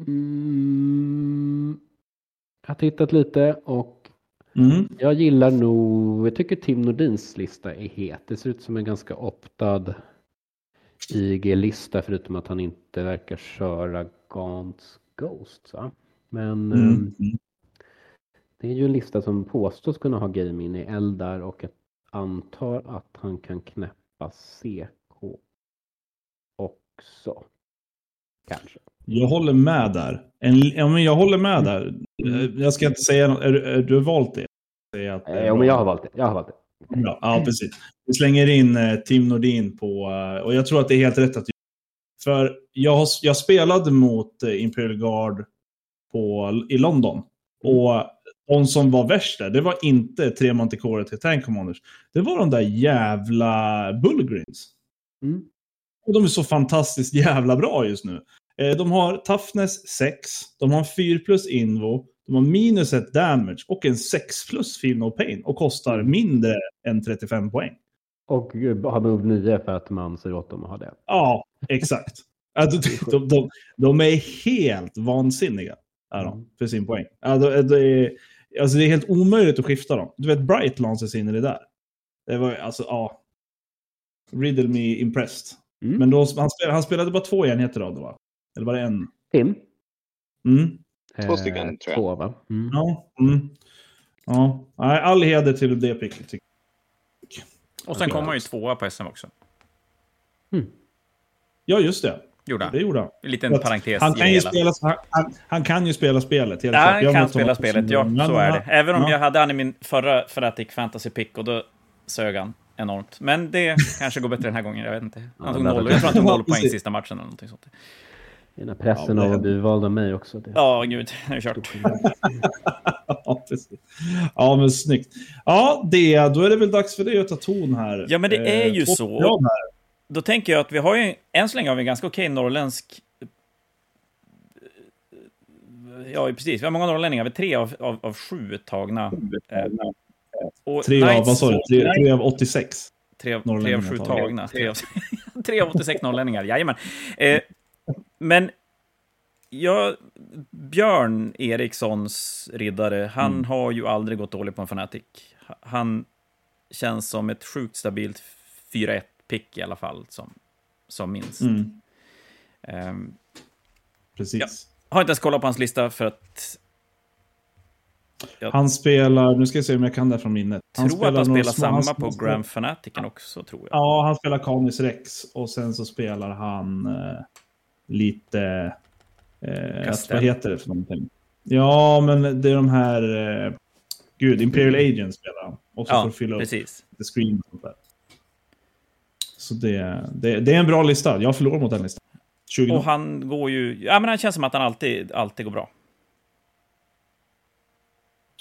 C: mm, jag har tittat lite och
B: Mm.
C: jag gillar nog, jag tycker Tim Nordins lista är het. Det ser ut som en ganska optad IG-lista förutom att han inte verkar köra Gaunt's Ghost. Va? Men
B: Mm.
C: ehm, det är ju en lista som påstås kunna ha game in i Eldar och jag antar att han kan knäppa CK också. Kanske.
B: Jag håller med där. En, ja, men jag håller med där. Eh, Jag ska inte säga något. Är, är, du valt det? Säga att det är
C: Eh,
B: bra.
C: men jag har valt det. Jag har valt det.
B: Ja, ja, precis. Vi slänger in eh, Tim Nordin på... eh, och jag tror att det är helt rätt att... För jag, har, jag spelade mot eh, Imperial Guard på, i London. Och de som var värst där, det var inte tre Manticore till Tank Commanders. Det var de där jävla Bullgrins.
C: Mm.
B: Och de är så fantastiskt jävla bra just nu. De har toughness 6, de har en 4 plus invo, de har minus 1 damage och en 6 plus feel no pain och kostar mindre än 35 poäng.
C: Och eh, har move 9 för att man säger åt dem att ha det.
B: Ja, exakt. Alltså, de, de, de, är helt vansinniga är de, för sin poäng. Det, är, alltså, det är helt omöjligt att skifta dem. Du vet, Bright lanses in i det där. Det var alltså, ja. Riddle me impressed.
C: Mm.
B: Men då, han, spelade, han spelade bara två enheter av det va? Eller var det en?
C: Tim?
B: Mm.
D: Två stycken, tror jag.
C: Två, va? Mm.
B: Ja. Mm. ja. All heder till det picket.
A: Och sen kom han ju tvåa på SM också.
B: jag. Ja, just det.
A: Gjorde
B: Det
A: han.
B: gjorde han.
A: En liten
B: Att
A: parentes
B: Han
A: i
B: kan, ju spela, han, han, han kan ju spela spelet. Helt
A: Ja, han
B: Jag
A: kan spela spelet, ja. Så är det. Även om
B: Ja.
A: jag hade han i min förra Fanatic Fantasy Pick och då sög han enormt. Men det kanske går bättre den här gången, jag vet inte. Han tog noll, jag tror han tog noll poäng
B: precis.
A: sista matchen eller någonting sånt.
C: Den här pressen
B: Ja,
C: av att bli vald av mig också. Det.
A: Ja, gud, nu är kört.
B: ja, precis. Ja, men snyggt. Ja, det, då är det väl dags för dig att ta ton här.
A: Ja, men det är
B: Eh,
A: ju
B: två
A: så. Då tänker jag att vi har ju, än så länge har vi en ganska okej norrländsk... Ja, precis. Vi har många norrlänningar. Vi har tre av, av, av sju tagna. Eh, och
B: Tre av, vad sa du? Tre, tre av 86.
A: Tre av, tre av sju
B: tagna.
A: tagna. Tre av, tre av 86 norrlänningar, jajamän. Eh, men ja, Björn Erikssons riddare, han
B: Mm.
A: har ju aldrig gått dålig på en Fnatic. Han känns som ett sjukt stabilt 4-1-pick i alla fall, som, som minst.
B: Mm,
A: Ehm,
B: precis.
A: har inte ens kollat på hans lista för att
B: Han spelar, nu ska jag se om jag kan det från minnet.
A: han tror att han spelar
B: små-
A: samma
B: han-
A: på
B: han-
A: Grand Fanaticen också, tror jag.
B: Ja, han spelar Canis Rex och sen så spelar han eh, lite... Eh,
A: Castell.
B: vad heter det för någonting? Ja, men det är de här... Eh, gud, Imperial Agent spelar han. Och så
A: Ja,
B: fylla upp
A: precis.
B: lite screen och sånt där. Så det, det, det är en bra lista. Jag förlorar mot den listan. 20
A: Och han går ju... Ja, men han känns som att han alltid, alltid går bra,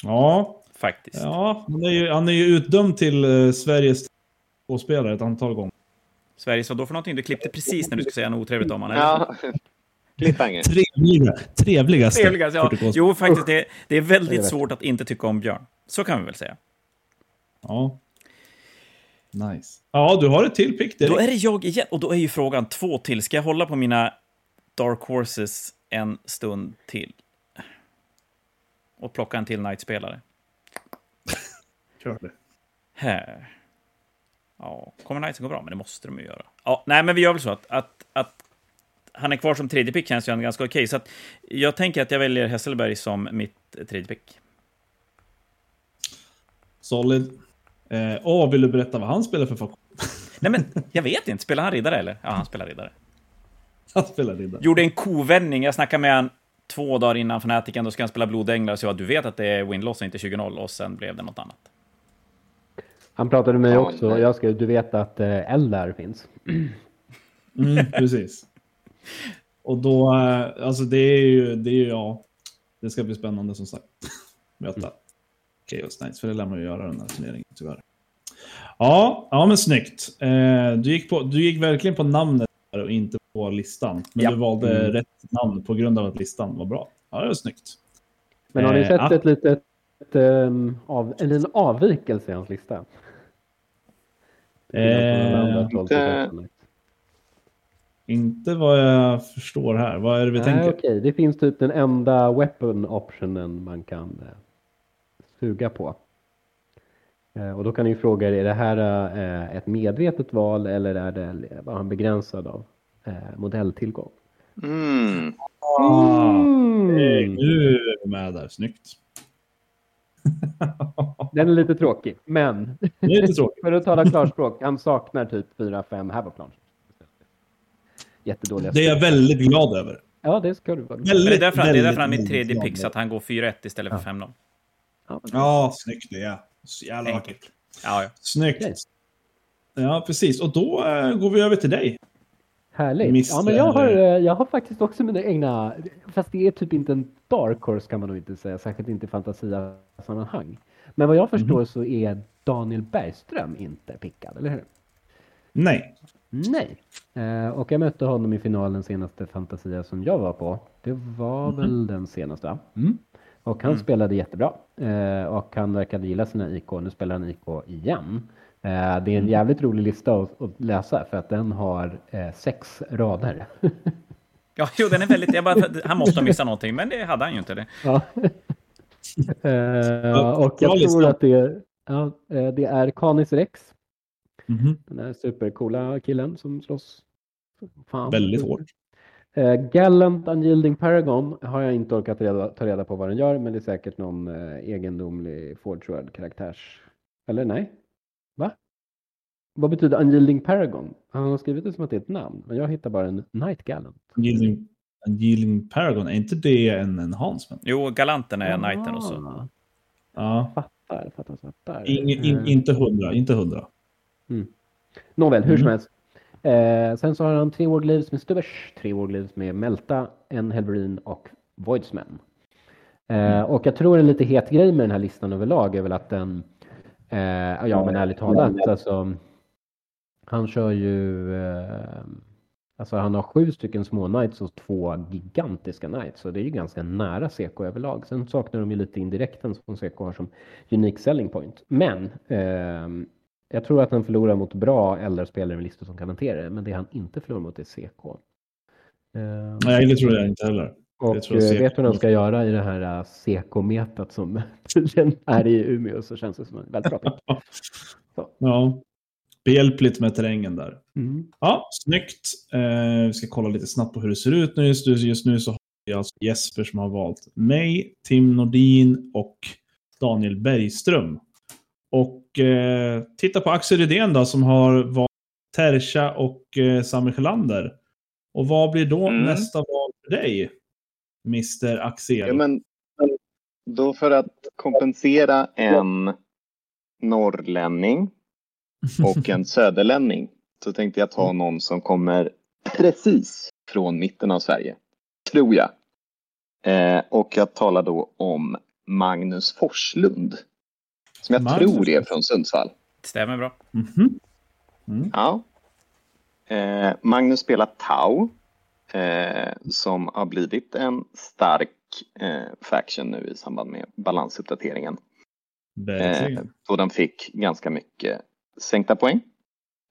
B: Ja,
A: faktiskt.
B: ja han, är ju, han är ju utdömd till eh, Sveriges spelare ett antal gånger.
A: Sveriges vad då för någonting? Du klippte precis när du skulle säga något otrevligt om honom.
D: Ja, cliffhanger.
B: Trevliga, trevligaste.
A: Trevligast, ja.
B: 40K.
A: Jo, faktiskt, det, det är
C: Det
A: väldigt svårt att inte tycka om Björn. Så kan vi väl säga.
B: Ja. Nice. Ja, du har ett till pick direkt.
A: Då är det jag igen, och då är ju frågan två till. Ska jag hålla på mina Dark Horses en stund till? Och plocka en till Knight-spelare?
B: Kör det.
A: Här. Ja, kommer Knights att gå bra? Men det måste de ju göra. Ja, nej, men vi gör väl så att, att, att han är kvar som tredje pick känns ju ganska okej. Så att jag tänker att jag väljer Hesselberg som mitt tredje pick.
B: Solid. Eh, åh, vill du berätta vad han spelar för faktion?
A: Nej, men jag vet inte. Spelar han riddare eller? Ja, han spelar riddare.
B: Han spelar riddare.
A: Gjorde en kovändning. Jag snackade med han två dagar innan Fnaticen. Då ska han spela Blodänglar. Så jag du vet att det är win-loss och inte 20-0. Och sen blev det något annat.
C: Han pratade med mig
D: Ja,
C: också.
D: nej.
C: Jag ska, du vet att eh, Eldar finns.
B: Mm, precis. Och då, eh, alltså det är ju, det är ju, ja. Det ska bli spännande som sagt. Möta Chaos Knights, för det lär man ju göra den här turneringen tyvärr. Ja, ja men snyggt. Eh, du, gick på, du gick verkligen på namnet där och inte på listan. Men
A: Ja.
B: du valde
C: Mm.
B: rätt namn på grund av att listan var bra. Ja, det var snyggt.
C: Men har ni
B: Eh,
C: sett
B: ja.
C: ett litet, ett, ehm, av, en liten avvikelse i hans lista?
B: Eh,
D: inte-
B: Inte vad jag förstår här. Vad är det vi
C: Nej,
B: tänker?
C: okej. Det finns typ den enda weapon optionen man kan eh, suga på. Eh, och då kan ni fråga er, är det här eh, ett medvetet val eller är det bara en begränsad av eh, modelltillgång?
D: Mm.
B: Ah, eh,
C: Mm.
B: nu är vi med där. Snyggt.
C: Den är lite tråkig, men
B: Det lite tråkigt.
C: för att tala klarspråk, han saknar typ 4-5 Havoc launchers. jättedåliga
B: Det är jag väldigt glad över.
C: Ja, det ska du vara.
A: Men det är
B: Väldigt,
A: därför, han- det är därför han är
B: väldigt
A: mitt tredje pick, så att han går 4-1 istället för
C: Ja.
A: 5
C: Ja, men-
B: Ja, snyggt det. är. Så jävla vackert.
A: Ja, ja.
B: Snyggt. Ja, precis. Och då eh, går vi över till dig.
C: Härligt.
B: Mr.
C: Ja, men jag har, eh, jag har faktiskt också mina egna, fast det är typ inte en dark horse kan man nog inte säga, särskilt inte i fantasia-sammanhang. Men vad jag förstår så är Daniel Bergström inte pickad, eller hur?
B: Nej.
C: Nej. Eh, och jag mötte honom i finalen senaste Fantasia som jag var på. Det var väl den senaste? Mm. Och han spelade jättebra. Eh, och han verkade gilla sina IK. Nu spelar han IK igen. Eh, det är en jävligt rolig lista att, att läsa för att den har eh, sex rader.
A: Ja, jo, den är väldigt... Jag bara, han måste ha missat någonting, men det hade han ju inte. Det.
C: Ja. Eh, och jag tror att det är, ja, eh, det är Canis Rex.
B: Mhm.
C: Den där supercoola killen som slåss. Fan.
B: Väldigt hårt.
C: Eh, Gallant Unyielding Paragon har jag inte orkat reda, ta reda på vad den gör, men det är säkert någon eh, egendomlig Forge World-karaktärs... Eller nej? Va? Vad betyder Unyielding Paragon? Han har skrivit det som att det är ett namn, men jag hittar bara en Night Gallant.
B: Yielding, Yielding Paragon, är inte det en enhancement?
A: Jo, Galanten är knighten och så.
C: Ah,
B: Ja.
C: Fattar, fattar, fattar.
B: In, in,
C: Eh,
B: inte hundra, inte hundra.
C: Nåväl, hur som
B: Mm.
C: helst. Eh, sen så har han tre Wargleaves med Stubbers, tre Wargleaves med Melta, en Helverine och Voidsman. Eh,
B: Mm.
C: och jag tror en lite het grej med den här listan överlag är väl att den, eh, ja men ärligt talat, alltså, han kör ju, eh, alltså han har sju stycken små knights och två gigantiska knights, så det är ju ganska nära CK överlag. Sen saknar de ju lite indirekten som CK har som unique selling point. Men ehm, jag tror att han förlorar mot bra äldre-spelare med listor som kan hantera det, men det han inte förlorar mot är CK. Ehm,
B: Nej, det tror jag inte heller.
C: och
B: jag
C: eh, vet du vad de ska göra i det här uh, CK-metat som tydligen är i Umeå så känns det som en väldigt bra pick.
B: Ja. Behjälpligt med terrängen där.
C: Mm.
B: Ja, snyggt. Eh, vi ska kolla lite snabbt på hur det ser ut nu. Just, just nu så har vi alltså Jesper som har valt mig, Tim Nordin och Daniel Bergström. Och eh, titta på Axel Rydén då som har valt Tercha och eh, Sami Sjölander. Och vad blir då
D: Mm.
B: nästa val för dig? Mr Axel.
D: Ja, men då för att kompensera en norrlänning och en söderlänning så tänkte jag ta någon som kommer precis från mitten av Sverige. Tror jag. Eh, och jag talar då om Magnus Forslund. Som jag
B: Magnus
D: tror är från Sundsvall.
A: Stämmer bra.
B: Mhm. Mm.
D: Ja. Eh, Magnus spelar Tau. Eh, som har blivit en stark eh, faction nu i samband med balansuppdateringen.
B: Verkligen.
D: Eh, då den fick ganska mycket sänkta poäng.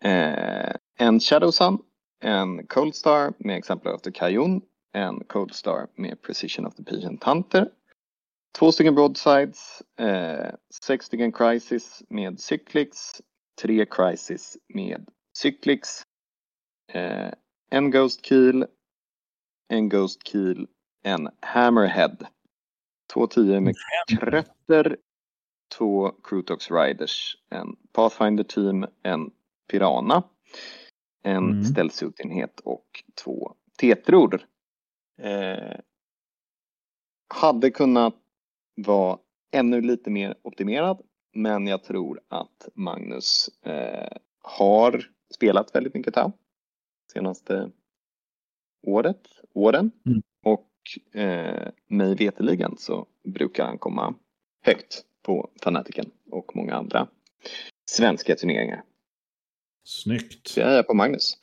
D: Eh, en Shadow Sun, en Cold Star med exemplar of the Kajun, en Cold Star med Precision of the Patient Hunter, två stycken Broadsides, eh, sex stycken Crisis med Cyclix, tre Crisis med Cyclix, eh, en Ghost Keel, en Ghost Keel, en Hammerhead, två tio med Krötter, två Crutox Riders, en Pathfinder Team, en Pirana, en
B: Mm.
D: ställsutenhet och två Tetror. Eh, hade kunnat vara ännu lite mer optimerad, men jag tror att Magnus eh, har spelat väldigt mycket Tau senaste året, åren.
B: Mm.
D: Och eh, mig veteligen så brukar han komma högt på Fanatiken och många andra svenska turneringar.
B: Snyggt.
D: Jag är på Magnus.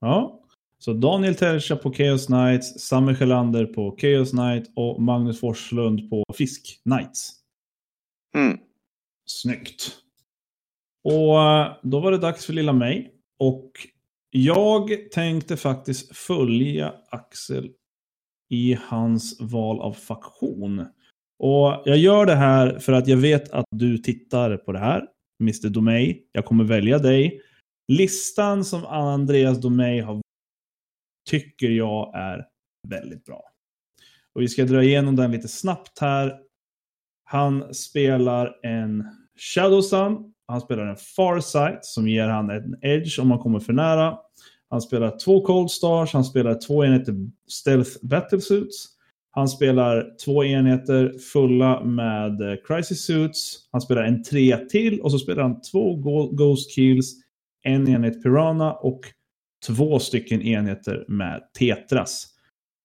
B: Ja. Så Daniel Tercha på Chaos Knights, Samme Sjölander på Chaos Knight och Magnus Forslund på Fisk Knights.
D: Mm.
B: Snyggt. Och eh, då var det dags för lilla mig. Och jag tänkte faktiskt följa Axel i hans val av faktion. Och jag gör det här för att jag vet att du tittar på det här, Mr Domey. Jag kommer välja dig. Listan som Andreas Domey har tycker jag är väldigt bra. Och vi ska dra igenom den lite snabbt här. Han spelar en Shadow Sun. Han spelar en Farsight som ger han en edge om man kommer för nära. Han spelar två Cold Stars, han spelar två enheter Stealth Battlesuits. Han spelar två enheter fulla med eh, Crisis Suits. Han spelar en tre till och så spelar han två Ghost Kills, en enhet Pirana och två stycken enheter med Tetras.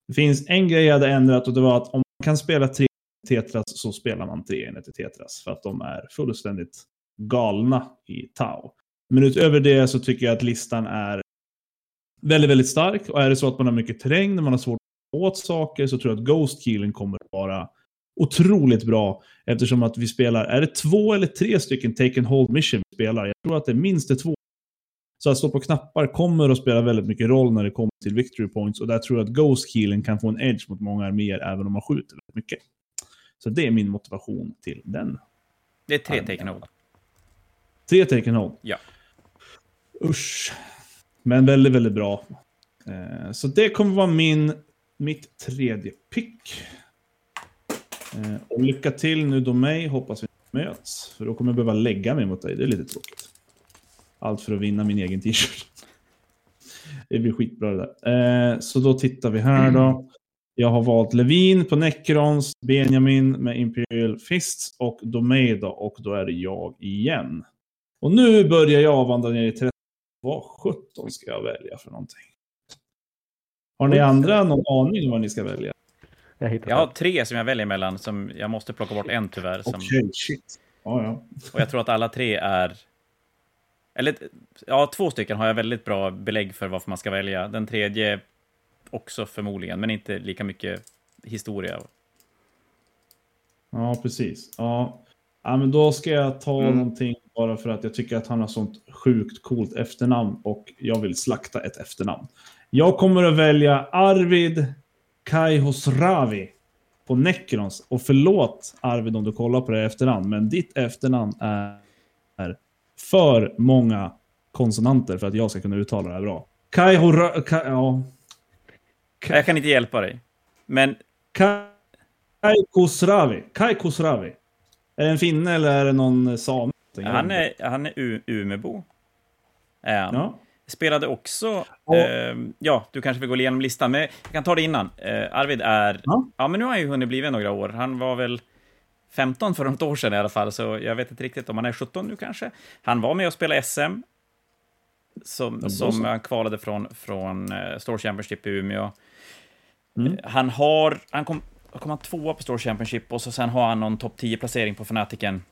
B: Det finns en grej jag hade ändrat och det var att om man kan spela tre Tetras så spelar man tre enheter Tetras för att de är fullständigt galna i Tau. Men utöver det så tycker jag att listan är väldigt, väldigt stark. Och är det så att man har mycket terräng, när man har svårt åt saker, så tror jag att Ghost Keeling kommer att vara otroligt bra. Eftersom att vi spelar, är det två eller tre stycken Take and Hold Mission vi spelar? Jag tror att det är minst det två. Så att stå på knappar kommer att spela väldigt mycket roll när det kommer till Victory Points. Och där tror jag att Ghost Keeling kan få en edge mot många arméer även om man skjuter väldigt mycket. Så det är min motivation till den.
A: Det är tre Take and Hold.
B: Tre Take and Hold?
A: Ja.
B: Usch. Men väldigt, väldigt bra. Eh, så det kommer vara min, mitt tredje pick. Eh, och lycka till nu då mig, hoppas vi möts. För då kommer jag behöva lägga mig mot dig, det är lite tråkigt. Allt för att vinna min egen t-shirt. Det blir skitbra det där. Eh, så då tittar vi här då. Jag har valt Levin på Necrons, Benjamin med Imperial Fists och Domeda och då är det jag igen. Och nu börjar jag vandra ner i 30 vad sjutton ska jag välja för någonting? Har ni andra någon aning om vad ni ska välja?
A: Jag, jag har tre som jag väljer mellan, som jag måste plocka bort en tyvärr. Som...
B: Okej, okay, shit. Ja, ja.
A: Och jag tror att alla tre är... Eller, ja, två stycken har jag väldigt bra belägg för varför man ska välja. Den tredje också förmodligen, men inte lika mycket historia.
B: Ja, precis. Ja, ja men då ska jag ta mm. någonting bara för att jag tycker att han har sånt sjukt coolt efternamn och jag vill slakta ett efternamn. Jag kommer att välja Arvid Kaihosravi på Necrons. Och förlåt Arvid om du kollar på det efternamn, men ditt efternamn är, för många konsonanter för att jag ska kunna uttala det här bra. Kaihora... Ka, ja.
A: Jag kan inte hjälpa dig. Men...
B: Kai Kusravi. Kai Kusravi. Är det en finne eller är det någon same?
A: Han är, han är Umebo. Är han. Ja. Spelade också, eh, ja, du kanske vill gå igenom listan, men jag kan ta det innan. Eh, Arvid är, ja. ja. men nu har han ju hunnit bli några år. Han var väl 15 för något år sedan i alla fall, så jag vet inte riktigt om han är 17 nu kanske. Han var med och spelade SM, som, som han kvalade från, från uh, Store Championship i Umeå. Mm. Han har, han kom, kom han tvåa på Store Championship och så sen har han någon topp 10-placering på Fanatiken.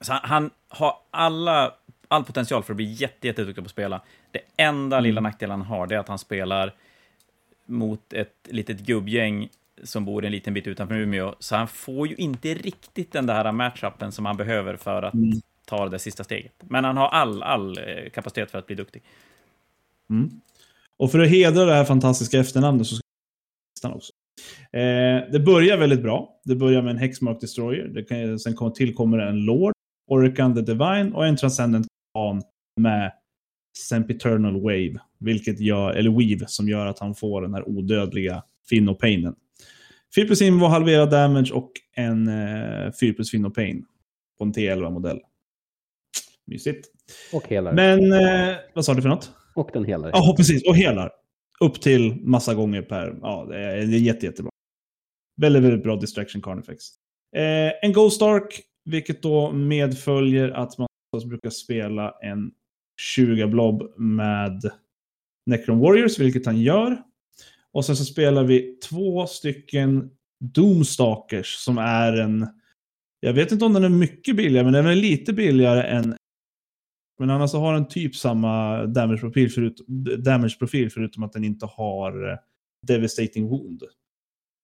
A: Så han, han, har alla, all potential för att bli jätte, jätteduktig på att spela. Det enda mm. lilla nackdelen han har, det är att han spelar mot ett litet gubbgäng som bor en liten bit utanför Umeå, så han får ju inte riktigt den där matchupen som han behöver för att mm. ta det sista steget. Men han har all, all eh, kapacitet för att bli duktig.
B: Mm. Och för att hedra det här fantastiska efternamnet så ska jag också. Eh, det börjar väldigt bra. Det börjar med en Hexmark Destroyer. Det kan, sen kommer, tillkommer en Lord. Orkan the Divine och en Transcendent Khan med Sempiternal Wave, vilket gör, eller Weave, som gör att han får den här odödliga Finnopainen. 4 plus var halverad damage och en eh, 4 plus Finnopain på en T11-modell. Mysigt.
C: Och helar.
B: Men, eh, vad sa du för något?
C: Och den helar.
B: Ja, precis. Och helar. Upp till massa gånger per... Ja, det är, det är jätte, jättebra. Väldigt, väldigt bra distraction carnifex. Eh, en Ghost Ark vilket då medföljer att man brukar spela en 20 blob med Necron Warriors, vilket han gör. Och sen så spelar vi två stycken Doomstalkers som är en... Jag vet inte om den är mycket billigare, men den är lite billigare än... Men annars så har den typ samma damage-profil förut, damage förutom att den inte har eh, Devastating Wound.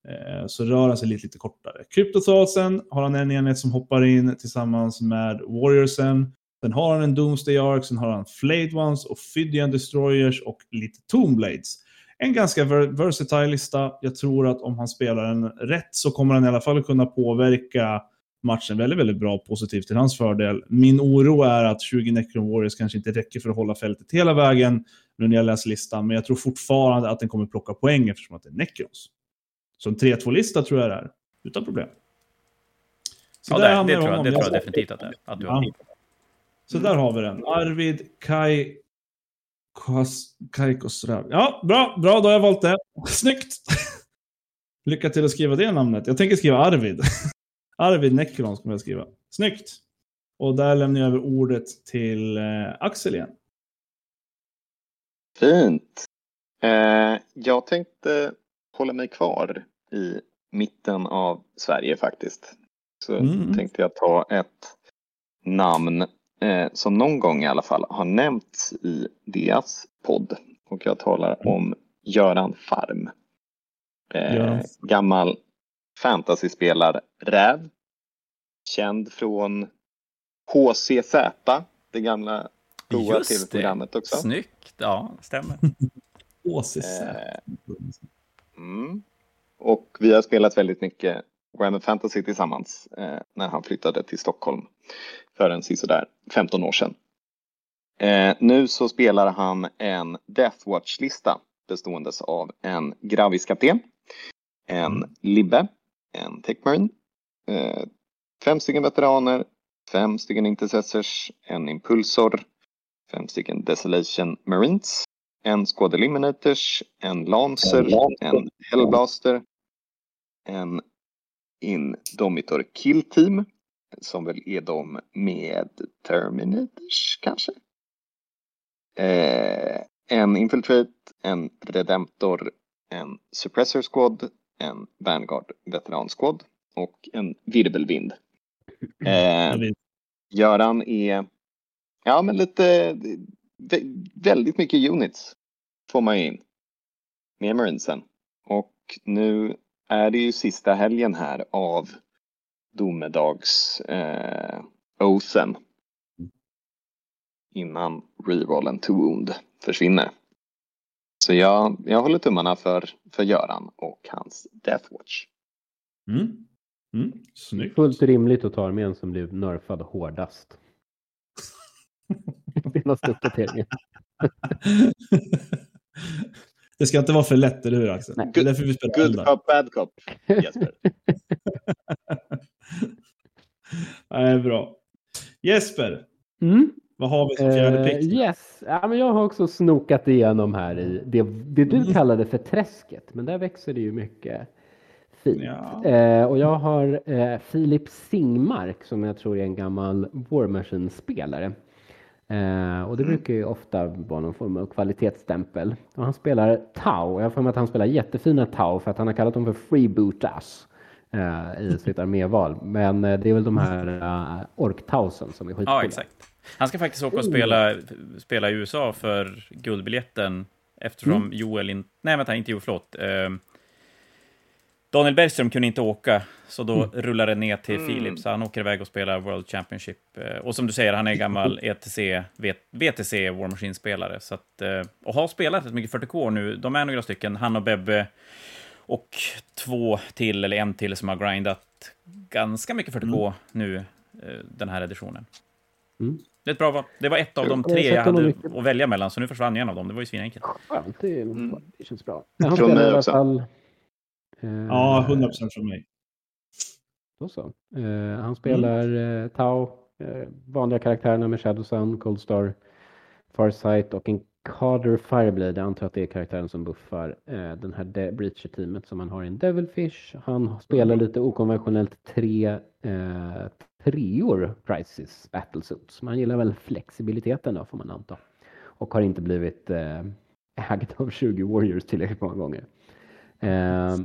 B: Eh, så rör han sig lite, lite kortare. Kryptothasen har han en enhet som hoppar in tillsammans med Warriorsen. Sen har han en Doomsday Ark, sen har han Flayed Ones, Ophidian Destroyers och lite Tombblades. En ganska versatile lista. Jag tror att om han spelar den rätt så kommer han i alla fall kunna påverka matchen väldigt, väldigt bra positivt till hans fördel. Min oro är att 20 Necron Warriors kanske inte räcker för att hålla fältet hela vägen nu när jag läser listan, men jag tror fortfarande att den kommer plocka poäng eftersom att det är Necrons. Så en 3-2-lista tror jag det är. Utan problem.
A: Så ja, det, det, tror jag, det tror jag definitivt att, det, att du har.
B: Så där har vi den. Arvid Kai Kaikosrav. Ja, bra, bra, då har jag valt det. Snyggt! Lycka till att skriva det namnet. Jag tänker skriva Arvid. Arvid Necron kommer jag skriva. Snyggt! Och där lämnar jag över ordet till eh, Axel igen.
D: Fint. Eh, jag tänkte hålla mig kvar i mitten av Sverige faktiskt. Så
B: Mm.
D: tänkte jag ta ett namn eh, som någon gång i alla fall har nämnts i deras podd. Och jag talar om Göran Farm. Eh,
B: Göran.
D: Gammal fantasyspelare-räv. Känd från HCZ, det gamla goa tv-programmet också.
A: Snyggt, ja, stämmer.
B: OCZ.
D: Eh, Mm. Och vi har spelat väldigt mycket Warhammer Fantasy tillsammans eh, när han flyttade till Stockholm för en sådär 15 år sedan. Eh, nu så spelar han en Deathwatch-lista beståendes av en Gravis-kapten, en Libbe, en Techmarine, eh, fem stycken veteraner, fem stycken Intercessors, en Impulsor, fem stycken Desolation Marines, en Squad Eliminators, en Lancer, en Hellblaster, en Indomitor Kill Team, som väl är de med Terminators kanske? Eh, en Infiltrate, en Redemptor, en Suppressor Squad, en Vanguard Veteran Squad och en Virvelvind. Eh, Göran är, ja men lite, vä- väldigt mycket units får man ju in med Marinesen. Och nu är det ju sista helgen här av domedags eh. Innan rerollen to wound försvinner. Så jag, jag håller tummarna för, för Göran och hans Deathwatch.
B: Mm. Mm. Snyggt.
C: Fullt rimligt att ta armén som blev nerfad hårdast. Senaste uppdateringen.
B: det ska inte vara för lätt, eller hur Axel?
C: Nej.
B: Det är därför vi spelar
D: Good
B: eldar.
D: cop, bad cop, Jesper.
B: Nej, bra. Jesper,
C: Mm.
B: vad har vi som fjärde
C: Eh,
B: pick?
C: yes, ja, men jag har också snokat igenom här i det, det du kallade för träsket, men där växer det ju mycket fint.
B: Ja.
C: Eh, och jag har eh, Filip Singmark som jag tror är en gammal War Machine-spelare. Eh, och det brukar ju ofta vara någon form av kvalitetsstämpel. Och han spelar Tau. Jag har för mig att han spelar jättefina Tau för att han har kallat dem för freebootas eh, i sitt arméval. Men eh, det är väl de här uh, orktausen som är skitcoola.
A: Ja, exakt. Han ska faktiskt åka och spela, spela i USA för guldbiljetten eftersom Joel inte... Nej, vänta, inte Joel, förlåt. Eh, Daniel Bergström kunde inte åka, så då rullar det ner till Filip, så han åker iväg och spelar World Championship. Eh, och som du säger, han är gammal ETC, VTC War Machine-spelare, så att, eh, och har spelat rätt mycket 40K nu. De är några stycken, han och Bebbe, och två till, eller en till, som har grindat ganska mycket 40K nu, eh, den här editionen.
C: Mm.
A: Det är ett bra val. Det var ett av de
C: Jag
A: tre jag hade att välja mellan, så nu försvann en av dem. Det var ju svinenkelt.
C: Skönt, det,
D: Mm.
C: det känns bra. Han
D: Från mig också.
C: fall... eh,
B: Ja, 100% från mig.
C: Då så. Eh, han spelar eh, Tau, eh, vanliga karaktärerna med Shadow Sun, Cold Star, Farsight och en Carter Fireblade. Jag antar att det är karaktären som buffar eh, den här De- Breacher-teamet som han har i en Devilfish. Han spelar lite okonventionellt tre eh, treor Crisis Battlesuits. Man gillar väl flexibiliteten då får man anta. Och har inte blivit eh, ägd av 20 Warriors tillräckligt många gånger. Eh,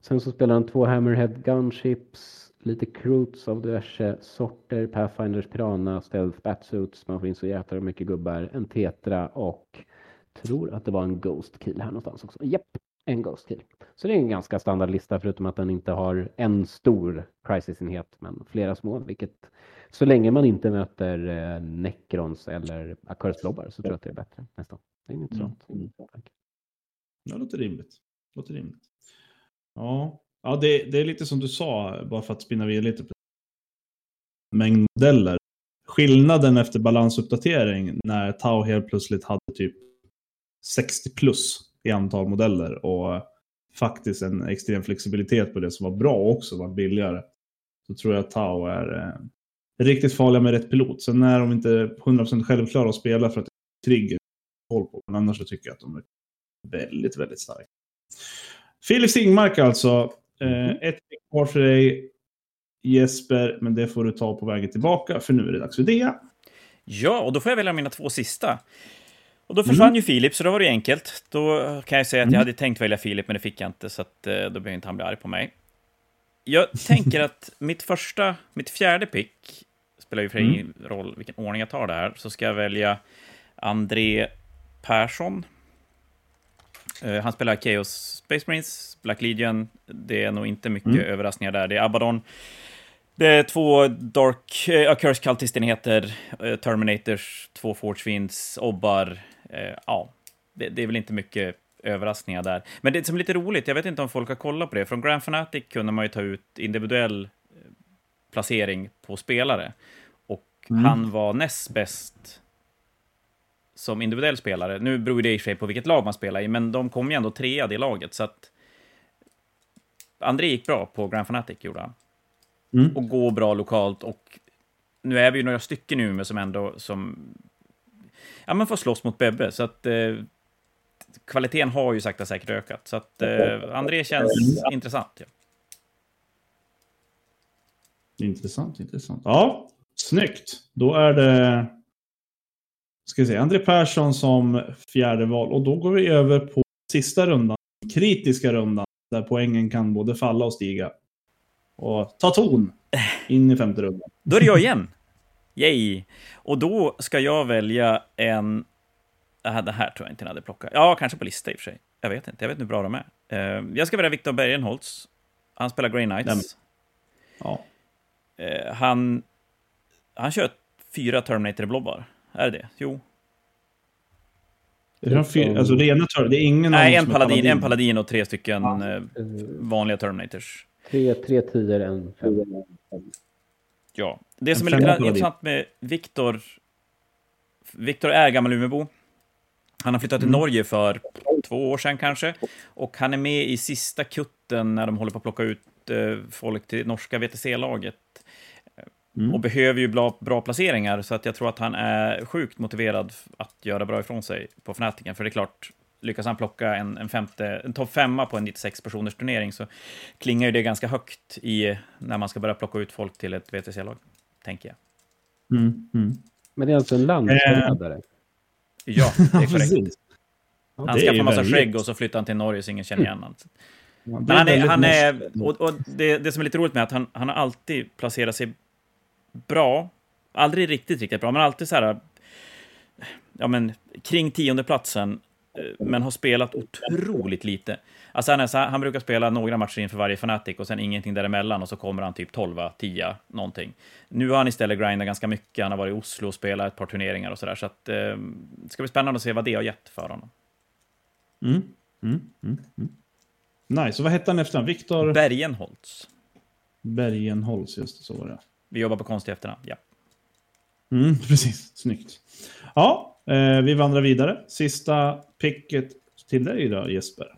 C: Sen så spelar han två Hammerhead Gunships, lite Croots av diverse sorter, Pathfinders Pirana, Stealth Batsuits, man får in så jävla mycket gubbar, en Tetra och tror att det var en Ghost Kill här någonstans också. Japp, en Ghost Kill. Så det är en ganska standardlista förutom att den inte har en stor Crisis-enhet men flera små, vilket så länge man inte möter eh, Necrons eller Accursed Blobbar så tror jag att det är bättre nästan. Det är intressant. tanke.
B: Det låter rimligt. låter rimligt. Ja, ja det, det är lite som du sa, bara för att spinna vidare lite på mängd modeller. Skillnaden efter balansuppdatering när Tau helt plötsligt hade typ 60 plus i antal modeller och faktiskt en extrem flexibilitet på det som var bra också, var billigare. Så tror jag att Tau är eh, riktigt farliga med rätt pilot. Sen är de inte 100% självklara att spela för att det är trigger koll på. Men annars så tycker jag att de är väldigt, väldigt starka. Filip Singmark alltså. Eh, ett kvar för dig Jesper, men det får du ta på vägen tillbaka för nu är det dags för det.
A: Ja, och då får jag välja mina två sista. Och då försvann mm. ju Filip, så då var det enkelt. Då kan jag säga att jag mm. hade tänkt välja Filip, men det fick jag inte, så att, eh, då behöver inte han bli arg på mig. Jag tänker att mitt första, mitt fjärde pick, spelar ju för mm. ingen roll vilken ordning jag tar det här, så ska jag välja André Persson. Uh, han spelar Chaos Space Marines, Black Legion. Det är nog inte mycket mm. överraskningar där. Det är Abaddon. Det är två Dark, uh, Curse Cultist-enheter, uh, Terminators, två Forge Obbar. Uh, ja, det, det, är väl inte mycket överraskningar där. Men det som är lite roligt, jag vet inte om folk har kollat på det, från Grand Fanatic kunde man ju ta ut individuell placering på spelare. Och mm. han var näst bäst som individuell spelare. Nu beror det i sig på vilket lag man spelar i, men de kom ju ändå trea det laget, så att André gick bra på Grand Fanatic, gjorde han. Mm. Och går bra lokalt, och nu är vi ju några stycken nu med som ändå som ja, men får slåss mot Bebbe, så att eh, kvaliteten har ju sakta säkert ökat. Så att eh, André känns mm. intressant. Ja.
B: Intressant, intressant. Ja, snyggt. Då är det ska vi se, André Persson som fjärde val. Och då går vi över på sista rundan, kritiska rundan, där poängen kan både falla och stiga. Och ta ton in i femte rundan.
A: Då är det jag igen. Yay! Och då ska jag välja en... Det här tror jag inte jag hade plockat. Ja, kanske på lista i och för sig. Jag vet inte. Jag vet inte hur bra de är. Eh, jag ska välja Viktor Bergenholtz. Han spelar Grey Knights.
B: Ja.
A: Eh, han, han kör fyra Terminator-blobbar. Är det det? Jo.
B: Är det, fyr, alltså rena Terminator? Det är ingen
A: Nej, en paladin, paladin, en paladin och tre stycken ja. Eh, vanliga Terminators.
C: Tre, tre tior, en fem.
A: Ja, det som är lite intressant med Viktor... Viktor är gammal Umeåbo. Han har flyttat till mm. Norge för två år sedan kanske. Och han är med i sista kutten när de håller på att plocka ut eh, folk till norska VTC-laget. Mm. Och behöver ju bra, bra placeringar, så att jag tror att han är sjukt motiverad att göra bra ifrån sig på Fnatiken. För det är klart, lyckas han plocka en, en, femte, en topp femma på en 96 personers turnering så klingar ju det ganska högt i när man ska börja plocka ut folk till ett VTC-lag, tänker jag.
B: Mm, mm.
C: Men det är alltså en landsförrädare? Eh.
A: Ja, det är korrekt. han skaffar massa skägg och så flyttar han till Norge så ingen känner igen honom. Men han är, han är och, och det, det, som är lite roligt med att han, han har alltid placerat sig bra. Aldrig riktigt, riktigt bra, men alltid så här... Ja, men kring tiondeplatsen, eh, men har spelat otroligt lite. Alltså han, är så han brukar spela några matcher inför varje Fnatic och sen ingenting däremellan och så kommer han typ 12, 10, någonting. Nu har han istället grindat ganska mycket. Han har varit i Oslo och spelat ett par turneringar och sådär. Så att, eh, det ska bli spännande att se vad det har gett för honom.
B: Mm. Mm. Mm. mm. Nice. Och vad hette han efter
A: Viktor? Bergenholtz.
B: Bergenholtz, just det. Så var det.
A: Vi jobbar på konst i efternamn, ja.
B: Mm, precis, snyggt. Ja, eh, vi vandrar vidare. Sista picket till dig då, Jesper.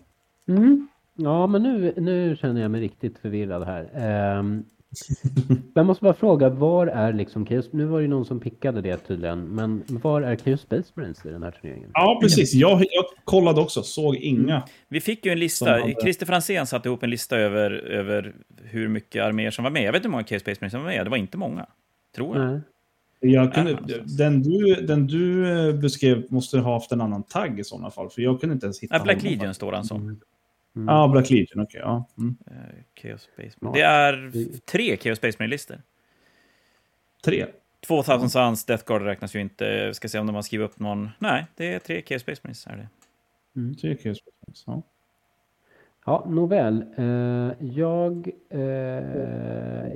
C: Mm. Ja, men nu, nu känner jag mig riktigt förvirrad här. Um, jag måste bara fråga, var är liksom Chaos... Nu var det någon som pickade det tydligen, men var är Chaos Space Marines i den här turneringen?
B: Ja, precis. Jag, jag kollade också, såg inga. Mm.
A: Vi fick ju en lista. Hade... Christer Franzén satte ihop en lista över, över hur mycket arméer som var med. Jag vet inte hur många Chaos Space Marines som var med. Det var inte många, tror jag. Nej.
B: Jag kunde, den, du, den du eh, beskrev måste ha haft en annan tagg i sådana fall, för jag kunde inte ens hitta
A: ja, Black Legion står han som. Mm.
B: Mm. Ja, Black Legion, okej. Okay, ja. Mm. Uh,
A: Chaos Space Marine. Det är tre Chaos Space Marine-listor.
B: Tre?
A: 2000 Suns, Death Guard räknas ju inte. Jag ska se om de har skrivit upp någon. Nej, det är tre Chaos Space Marines. Är det.
B: Mm, tre Chaos Space Marines, ja.
C: Ja, nåväl. Uh, jag uh,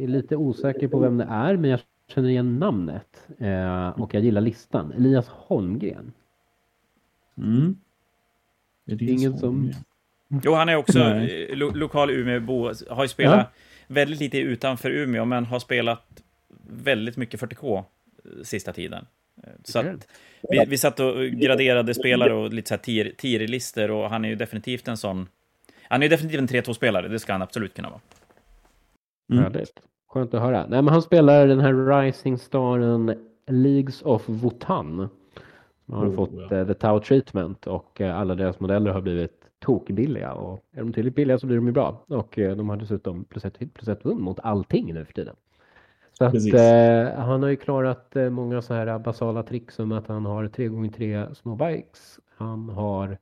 C: är lite osäker på vem det är, men jag känner igen namnet. Uh, och jag gillar listan. Elias Holmgren.
B: Mm.
C: Elias Ingen
A: som Jo, han är också eh, lo lokal Umeåbo. Har ju spelat ja. väldigt lite utanför Umeå, men har spelat väldigt mycket 40K eh, sista tiden. Eh, så att vi, vi satt och graderade spelare och lite så här tier-listor och han är ju definitivt en sån... Han är ju definitivt en 3-2-spelare, det ska han absolut kunna vara.
C: Mm. Härligt. Skönt att höra. Nej, men han spelar den här Rising Staren Leagues of Votan. De har
B: Oh,
C: fått
B: ja.
C: eh, the Tau treatment och eh, alla deras modeller har blivit tokbilliga. Och är de tillräckligt billiga så blir de ju bra. Och eh, de har dessutom plus ett plus ett vunn mot allting nu för tiden. Så att, eh, han har ju klarat eh, många så här basala tricks som att han har 3x3 små bikes. Han har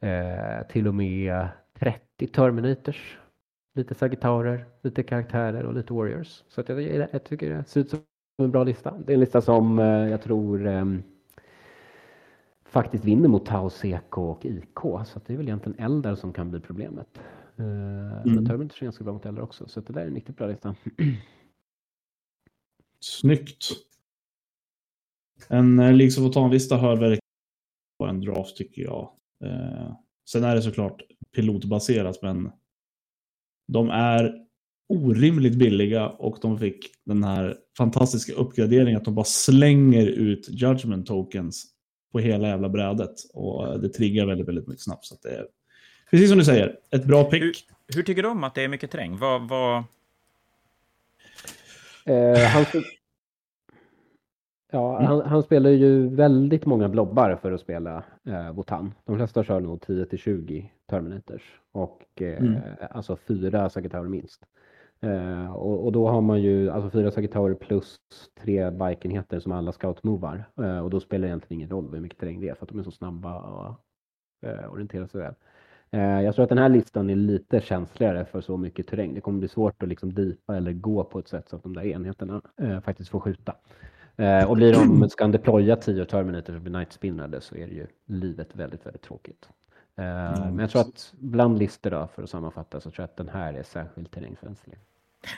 C: eh, till och med 30 Terminators. Lite Sagittaurer, lite karaktärer och lite Warriors. Så att jag, jag, jag tycker det ser ut som en bra lista. Det är en lista som eh, jag tror faktiskt vinner mot Tau, CK och IK. Så att det är väl egentligen Eldar som kan bli problemet. Eh, Men Terminators är ganska bra mot Eldar också. Så att det där är en riktigt bra lista.
B: Snyggt. En eh, Leagues of Otan-lista hör verkligen på en draft tycker jag. Eh, sen är det såklart pilotbaserat, men de är orimligt billiga och de fick den här fantastiska uppgraderingen att de bara slänger ut judgment tokens på hela jävla brädet. Och eh, det triggar väldigt, väldigt mycket snabbt. Så att det är, precis som du säger, ett bra pick.
E: Hur, hur tycker du om att det är mycket terräng? Vad, vad,
C: Eh, han, ja, han, han spelar ju väldigt många blobbar för att spela eh, Wotan. De flesta kör nog 10 till 20 Terminators och eh,
B: Mm.
C: alltså fyra Sagittaurer minst. Eh, och, och då har man ju alltså fyra Sagittaurer plus tre bikenheter som alla scoutmovar. Eh, och då spelar det egentligen ingen roll hur mycket terräng det är för att de är så snabba och eh, orienterar sig väl. Eh, Jag tror att den här listan är lite känsligare för så mycket terräng. Det kommer bli svårt att liksom dipa eller gå på ett sätt så att de där enheterna eh, faktiskt får skjuta. Eh, och blir de, ska han deploya 10 Terminators och bli night så är det ju livet väldigt, väldigt tråkigt. Eh, men jag tror att bland listor då, för att sammanfatta, så tror jag att den här är särskilt terrängkänslig.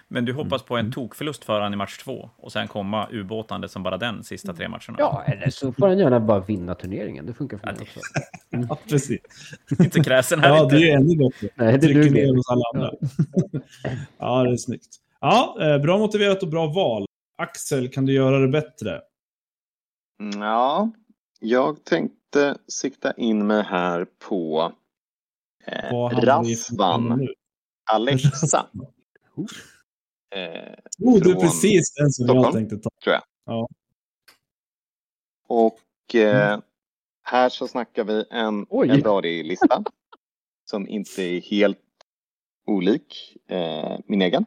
E: men du hoppas på
B: Mm.
E: en tokförlust för han i match två och sen komma ubåtande som bara den sista tre matcherna?
C: Ja, eller så får han gärna bara vinna turneringen. Det funkar för mig också.
B: Ja, precis.
E: Inte kräsen här
B: Ja,
E: inte.
B: det är ännu bättre.
C: Nej, det
B: Trycker ner hos alla andra. ja, det är snyggt. Ja, eh, bra motiverat och bra val. Axel, kan du göra det bättre?
D: Mm, Ja, jag tänkte sikta in mig här på eh,
B: nu?
D: Alexa. Eh,
B: Oh, det är precis den som jag
D: Stockholm.
B: tänkte ta.
D: och eh, här så snackar vi en
C: Oj.
D: Eldari-lista som inte är helt olik eh, min egen.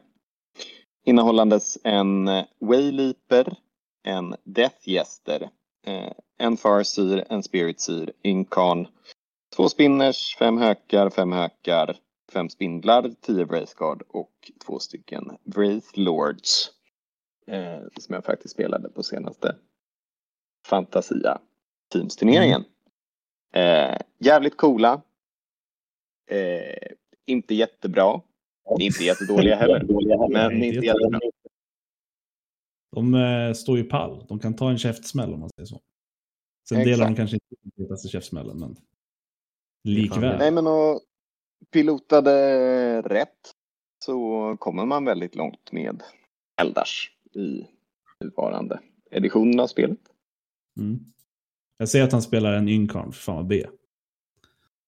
D: Innehållandes en eh, Wayleaper, en Death Jester, en Farseer, en Spirit Seer, Incarn, två spinners, fem hökar, fem hökar, fem spindlar, tio Wraithguard och två stycken Wraith Lords. Eh, som jag faktiskt spelade på senaste Fantasia Teams-turneringen. Eh, jävligt coola. Eh, inte jättebra. Inte jättedåliga heller. Men inte jättebra.
B: De eh, står ju pall. De kan ta en käftsmäll om man säger så. Sen
D: Exakt.
B: delar de kanske inte den hetaste käftsmällen, men likväl.
D: Nej men och pilotade rätt så kommer man väldigt långt med Eldars i nuvarande editionen av spelet.
B: Mm. Jag ser att han spelar en Ynkarn, för fan vad B.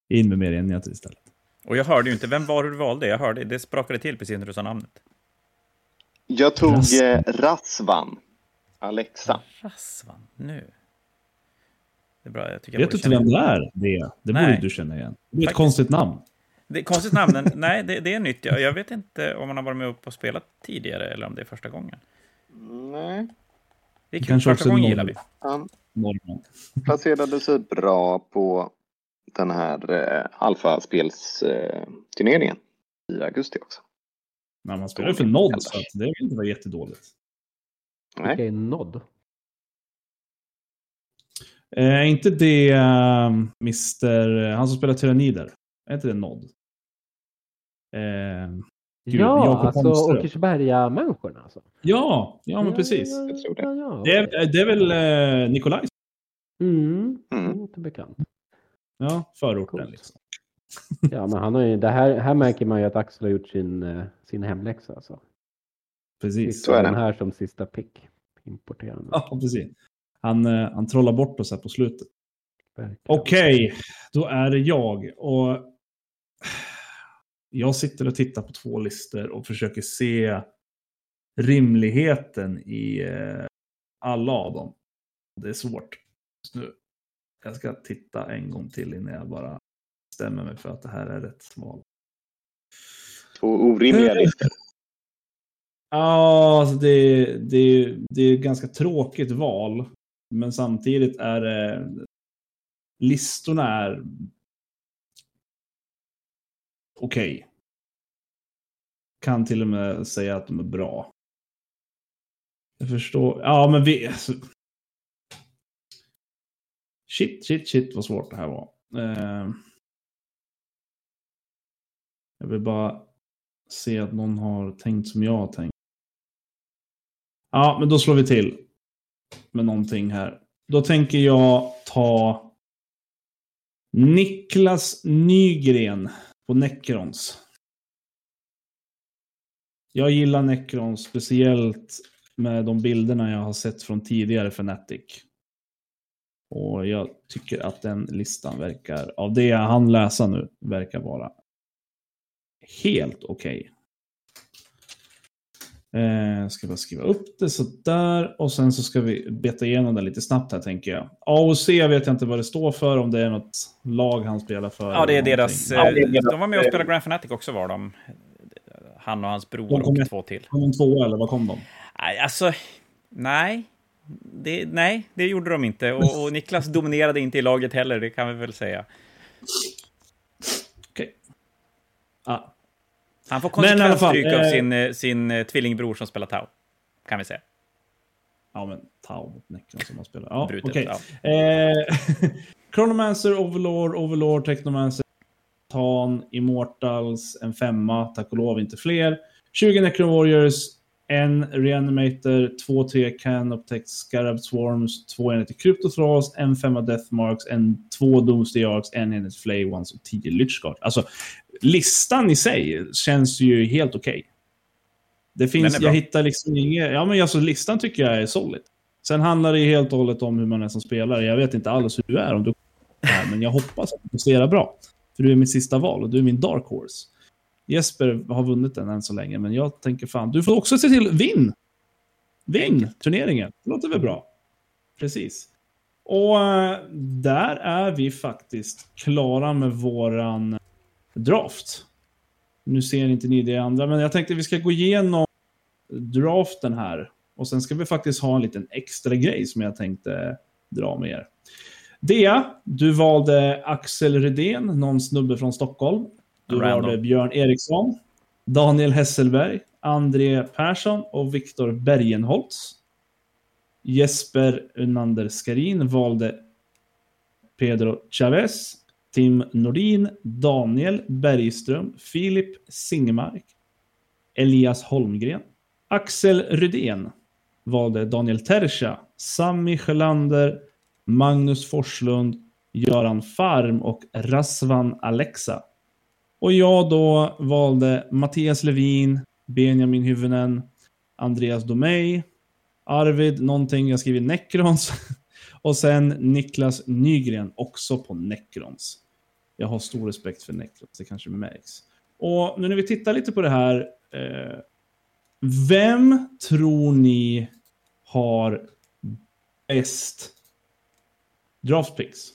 B: In med mer enheter istället.
E: Och jag hörde ju inte, vem var du valde? Jag hörde, det sprakade till precis när du sa namnet.
D: Jag tog
B: Rasvan.
D: eh, Rasvan Alexa.
E: Rasvan, nu. Det är bra, jag tycker
B: Vet
E: jag
B: du
E: borde
B: inte vem det är? Det, det
E: Nej.
B: borde du känna igen. Det är ett konstigt namn.
E: Det är konstigt namn, men nej, det, det är nytt. Jag, jag vet inte om man har varit med upp och spelat tidigare eller om det är första gången.
D: Nej,
E: Det är kul,
B: Kanske
E: första
B: också
E: gången gillar vi.
D: han placerade sig bra på den här eh, alfaspelsturneringen i augusti också.
B: Men man spelar för noll, så att det vill inte vara jättedåligt.
D: Nej.
C: Vilka är Nod?
B: Eh, inte det eh, Mr... Han som spelar Tyrannider. Är inte det Nod? Eh, Gud,
C: Ja, alltså. Åkersberga-människorna alltså.
B: ja, ja, men precis.
C: Ja,
D: Jag tror det.
C: Ja, ja,
B: Det är, det är väl eh, Nikolaj?
C: Mm,
D: Mm.
C: låter bekant.
B: Ja, förorten
C: Coolt.
B: liksom.
C: Ja, men han har ju, det här, här märker man ju att Axel har gjort sin, eh, sin hemläxa. Alltså.
B: Precis.
D: Så är.
C: Den här som sista pick. Importerande.
B: Ja, precis. Han, eh, han trollar bort oss här på slutet. Okej, då är det jag. Och jag sitter och tittar på två listor och försöker se rimligheten i eh, alla av dem. Det är svårt just nu. Jag ska titta en gång till innan jag bara stämmer mig för att det här är rätt val.
D: Två orimliga listor.
B: Ja, alltså det, det, det är ett ganska tråkigt val. Men samtidigt är det... Listorna är okej. Okay. Kan till och med säga att de är bra. Jag förstår. Ja, men vi... Alltså... Shit, shit, shit vad svårt det här var. Uh... Jag vill bara se att någon har tänkt som jag har tänkt. Ja, men då slår vi till med någonting här. Då tänker jag ta Niklas Nygren på Necrons. Jag gillar Necrons speciellt med de bilderna jag har sett från tidigare Fnatic. Och jag tycker att den listan verkar, av det jag hann läsa nu, verkar vara helt okej. Okay. Eh, ska bara skriva upp det sådär. Och sen så ska vi beta igenom det lite snabbt här tänker jag. AOC vet jag inte vad det står för, om det är något lag han spelar för.
E: Ja, det är deras... Ja, det är deras de var med och spelade Grand Fanatic också var de. Han och hans bror och två till.
B: Kom de två eller vad kom de?
E: Nej, alltså... Nej. Det, nej, det gjorde de inte. Och, och Niklas dominerade inte i laget heller, det kan vi väl säga.
B: Okej. Okay. Ah.
E: Han får konsekvent stryk av eh, sin, eh, sin eh, tvillingbror som spelar Tau. Kan vi säga.
B: Ja, men Tau mot Necron som han spelar. Ja, okej. Okay. Ja. Eh, Chronomancer, Overlord, Overlord, Technomancer, Tan, Immortals, en femma, tack och lov inte fler. 20 Necron Warriors, en Reanimator, två tre Can Upptäckt Scarab Swarms, två enheter Kryptothras, en femma Deathmarks, en två Doomsday Arcs, en enhet Flay Ones och tio Lychguard. Alltså, listan i sig känns ju helt okej. Okay. Det finns, jag hittar liksom inget, ja men alltså listan tycker jag är solid. Sen handlar det helt och hållet om hur man är som spelare. Jag vet inte alls hur du är om du men jag hoppas att du presterar bra. För du är mitt sista val och du är min dark horse. Jesper har vunnit den än så länge, men jag tänker fan, du får också se till, vinn! Vinn turneringen, det låter väl bra? Precis. Och eh, där är vi faktiskt klara med våran draft. Nu ser inte ni det andra, men jag tänkte vi ska gå igenom draften här. Och sen ska vi faktiskt ha en liten extra grej som jag tänkte dra med er. Dea, du valde Axel Redén, någon snubbe från Stockholm. Du Random. valde Björn Eriksson, Daniel Hesselberg, André Persson och Viktor Bergenholtz. Jesper Unander Skarin valde Pedro Chavez, Tim Nordin, Daniel Bergström, Filip Singmark, Elias Holmgren, Axel Rydén valde Daniel Tersha, Sami Sjölander, Magnus Forslund, Göran Farm och Rasvan Alexa. Och jag då valde Mattias Levin, Benjamin Hyvönen, Andreas Domey, Arvid någonting, jag skriver Necrons. Och sen Niklas Nygren, också på Necrons. Jag har stor respekt för Necrons, det kanske märks. Och nu när vi tittar lite på det här. Eh, vem tror ni har bäst draftpicks?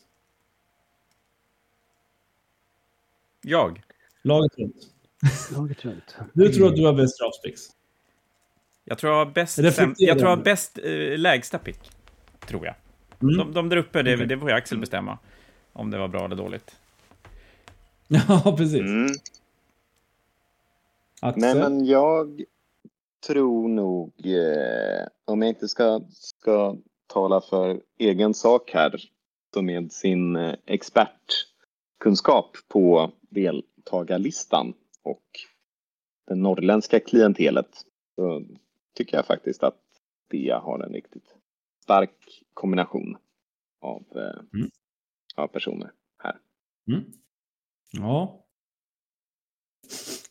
E: Jag.
B: Laget runt.
C: Laget runt.
B: Du tror att du har bäst draftpicks?
E: Jag tror jag har bäst, jag tror jag har bäst äh, lägsta pick. Tror jag. Mm. De, de där uppe, det, okay. det får ju Axel bestämma. Om det var bra eller dåligt.
B: Ja, precis. Mm.
D: Nej, men jag tror nog, eh, om jag inte ska, ska tala för egen sak här, så med sin eh, expertkunskap på deltagarlistan och det norrländska klientelet, så tycker jag faktiskt att Dia har en riktigt stark kombination av, eh, mm. av personer här. Mm.
B: Ja.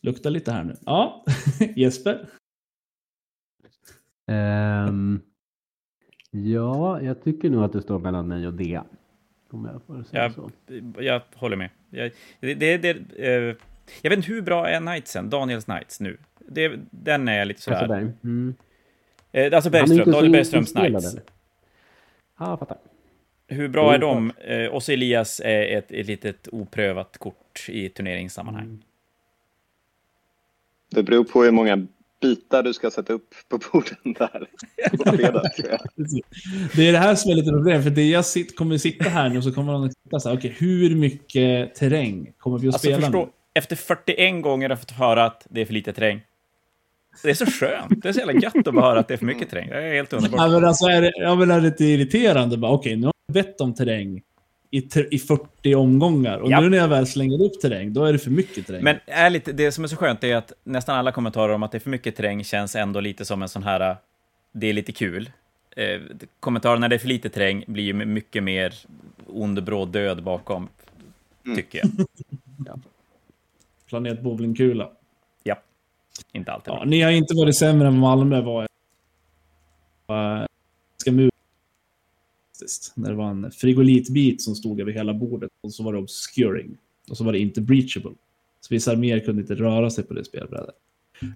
B: Luktar lite här nu. Ja, Jesper?
C: Um, ja, jag tycker nog att det står mellan mig och Dea.
E: Om jag får säga jag, så. Jag håller med. Jag, det, det, det, uh, jag vet inte hur bra är Knightsen, Daniels Knights nu. Det, den är lite sådär... Alltså, mm. uh, alltså Bergström, Daniel Bergströms Knights.
C: Ja, jag fattar.
A: Hur bra är de? Eh, och så Elias är ett, ett litet oprövat kort i turneringssammanhang.
C: Mm.
D: Det beror på hur många bitar du ska sätta upp på borden där på fredag.
B: Det är det här som är lite problem, för det jag sitt, kommer sitta här nu så kommer de att titta så här, okej, hur mycket terräng kommer vi att
A: Alltså
B: spela
A: förstå,
B: nu?
A: efter 41 gånger har jag fått höra att det är för lite terräng. Det är så skönt. Det är så jävla gött att bara höra att det är för mycket terräng. Det är helt
B: Ja,
A: underbart.
B: men alltså är det, jag vill ha lite irriterande. Bara, Okej, nu har jag bett om terräng i, i 40 omgångar. Och
A: Ja.
B: nu när jag väl slänger upp terräng, då är det för mycket terräng.
A: Men ärligt, det som är så skönt är att nästan alla kommentarer om att det är för mycket terräng känns ändå lite som en sån här, äh, det är lite kul. Eh, kommentarer när det är för lite terräng blir ju mycket mer ond, bråd död bakom, tycker jag.
B: Planet bowlingkula.
A: Ja. Inte alltid
B: Ja, ni har inte varit sämre än Malmö var. Uh, ska mu- faktiskt. När det var en frigolitbit som stod över hela bordet och så var det obscuring. Och så var det inte breachable. Så vissa arméer kunde inte röra sig på det spelbrädet.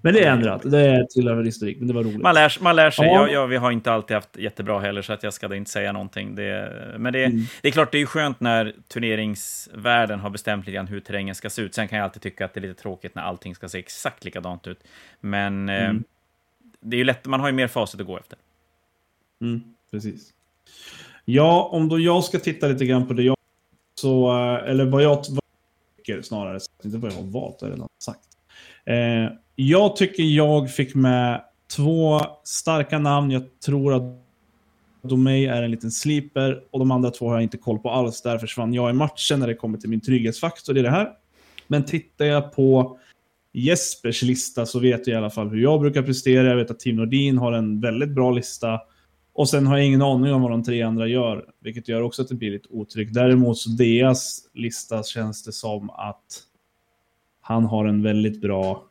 B: Men det är ändrat. Det tillhör historik, men det var roligt.
A: Man lär, man lär sig.
B: Ja.
A: Ja. Ja, vi har inte alltid haft jättebra heller, så att jag ska inte säga någonting. Det, men det,
B: Mm.
A: det är klart, det är ju skönt när turneringsvärlden har bestämt lite grann hur terrängen ska se ut. Sen kan jag alltid tycka att det är lite tråkigt när allting ska se exakt likadant ut. Men eh,
B: Mm.
A: det är ju lätt, man har ju mer facit att gå efter.
B: Mm, precis. Ja, om då jag ska titta lite grann på det jag... Så, eh, eller vad jag tycker snarare. Inte vad jag har valt, det har jag redan sagt. Eh, jag tycker jag fick med två starka namn. Jag tror att Domey är en liten sleeper och de andra två har jag inte koll på alls. Där försvann jag i matchen när det kommer till min trygghetsfaktor i det här. Men tittar jag på Jespers lista så vet jag i alla fall hur jag brukar prestera. Jag vet att Tim Nordin har en väldigt bra lista. Och sen har jag ingen aning om vad de tre andra gör, vilket gör också att det blir lite otryggt. Däremot så deras lista känns det som att han har en väldigt bra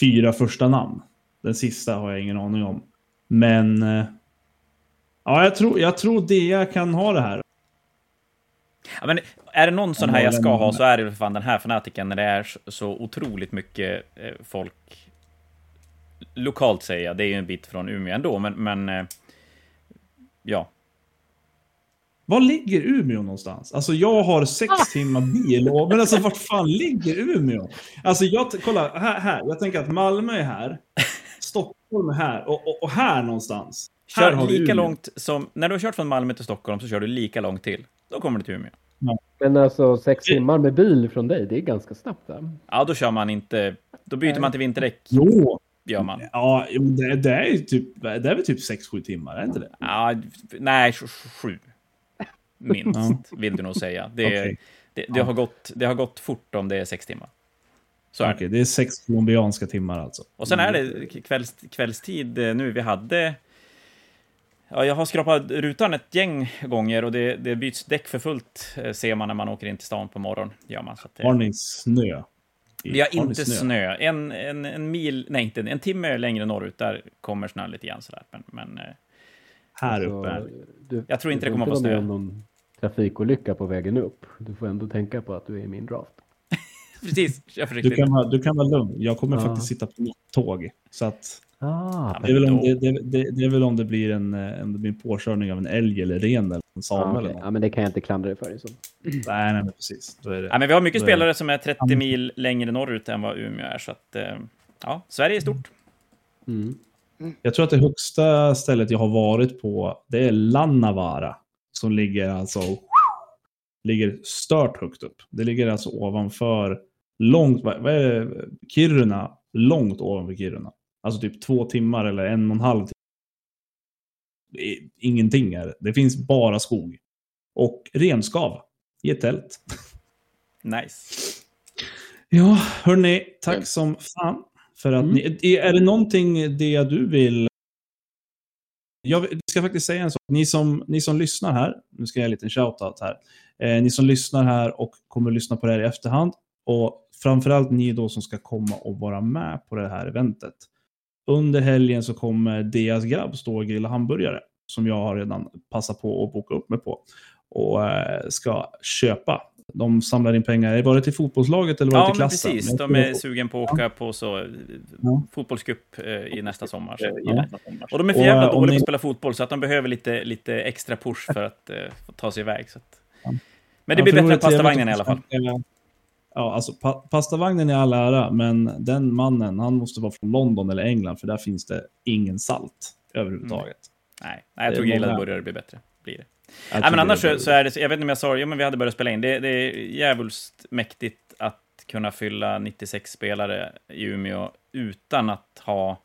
B: fyra första namn. Den sista har jag ingen aning om. Men eh, ja, jag tror, jag tror Dea kan ha det här.
A: Ja, men är det någon sån här jag ska ha så är det för fan den här fanatiken när det är så- otroligt mycket eh, folk. Lokalt säger jag, det är ju en bit från Umeå ändå, men, men eh, ja.
B: Var ligger Umeå någonstans? Alltså jag har sex timmar bil. Och, men alltså vart fan ligger Umeå? Alltså jag, kolla här, här. Jag tänker att Malmö är här. Stockholm är här. Och, och, och här någonstans. Här
A: Kör
B: har vi
A: lika
B: Umeå.
A: långt som, när du har kört från Malmö till Stockholm så kör du lika långt till. Då kommer du till Umeå.
C: Men alltså sex timmar med bil från dig, det är ganska snabbt. Va?
A: Ja, då kör man inte, då byter man till vinterdäck,
B: Jo,
A: gör man.
B: ja, det, det är typ, det är väl typ 6-7 timmar, är inte det?
A: Ja, nej, sj- sj- sju. Minst, vill du nog säga. Det,
B: Okej.
A: det, det, har gått, det har gått fort om det är sex timmar. Så är det.
B: Är sex colombianska timmar alltså.
A: Och sen är det kvälls, kvällstid eh, nu. Vi hade... Ja, jag har skrapat rutan ett gäng gånger och det, det byts däck för fullt, eh, ser man när man åker in till stan på morgonen. Gör man, så att det,
B: Har ni snö?
A: Vi har
B: ni
A: inte snö. En, en, en mil, nej inte en timme längre norrut, där kommer snön lite grann sådär. Men, men eh,
B: Här
C: Så,
B: uppe
C: du,
A: Jag tror inte det kommer att
C: vara med om någon trafikolycka på vägen upp. Du får ändå tänka på att du är i min draft.
A: precis,
B: Du kan, vara, du kan vara lugn. Jag kommer
C: Ja.
B: faktiskt sitta på mitt tåg. Så att
C: Ah,
B: det, är väl om det, det, det, det är väl om det blir en, eh, om det blir en påkörning av en älg eller ren eller en same
C: ah,
B: eller
C: okej.
B: något.
C: ja, men det kan jag inte klandra dig för. Så.
B: Nej, nej, men precis. Då är det.
A: Ja, men vi har mycket
B: Då är det-
A: spelare som är 30 mil längre norrut än vad Umeå är, så att... eh, Ja, Sverige är stort.
C: Mm.
B: Jag tror att det högsta stället jag har varit på, det är Lannavaara. Som ligger alltså ligger stört högt upp. Det ligger alltså ovanför, långt, vad är det? Kiruna, långt ovanför Kiruna. Alltså typ två timmar eller en och en halv timme. Ingenting är det. Det finns bara skog. Och renskav i ett tält.
A: Nice.
B: Ja, hörni, tack
D: Mm.
B: som fan för att
C: Mm.
B: ni... Är det någonting det du vill... Jag ska faktiskt säga en sak. Ni som, ni som lyssnar här, nu ska jag ge en liten shoutout här. Eh, ni som lyssnar här och kommer att lyssna på det här i efterhand. Och framförallt ni då som ska komma och vara med på det här eventet. Under helgen så kommer Deas grabb stå och grilla hamburgare. Som jag har redan passat på att boka upp mig på. Och eh, ska köpa de samlar in pengar. Var det till fotbollslaget eller var det
E: Ja,
B: till klassen?
E: precis.
B: Jag
E: De är sugen på att åka på så
B: Ja.
E: fotbollscup eh, i nästa sommar. Så.
B: Ja.
E: Och de är för jävla
B: eh,
E: dåliga
B: ni-
E: på att spela fotboll, så att de behöver lite, lite extra push för att eh, få ta sig iväg. Så att... Men det
B: Ja,
E: blir bättre än pastavagnen i alla fall.
B: Ja, alltså pa pastavagnen är all ära, men den mannen, han måste vara från London eller England, för där finns det ingen salt överhuvudtaget.
E: Nej, nej jag tror grillade
B: många-
E: burgare blir bättre. Blir det.
B: Jag
E: Nej, men annars
B: det
E: så, är det, jag vet inte om jag sa det, men vi hade börjat spela in. Det, det är djävulskt mäktigt att kunna fylla 96 spelare i Umeå utan att ha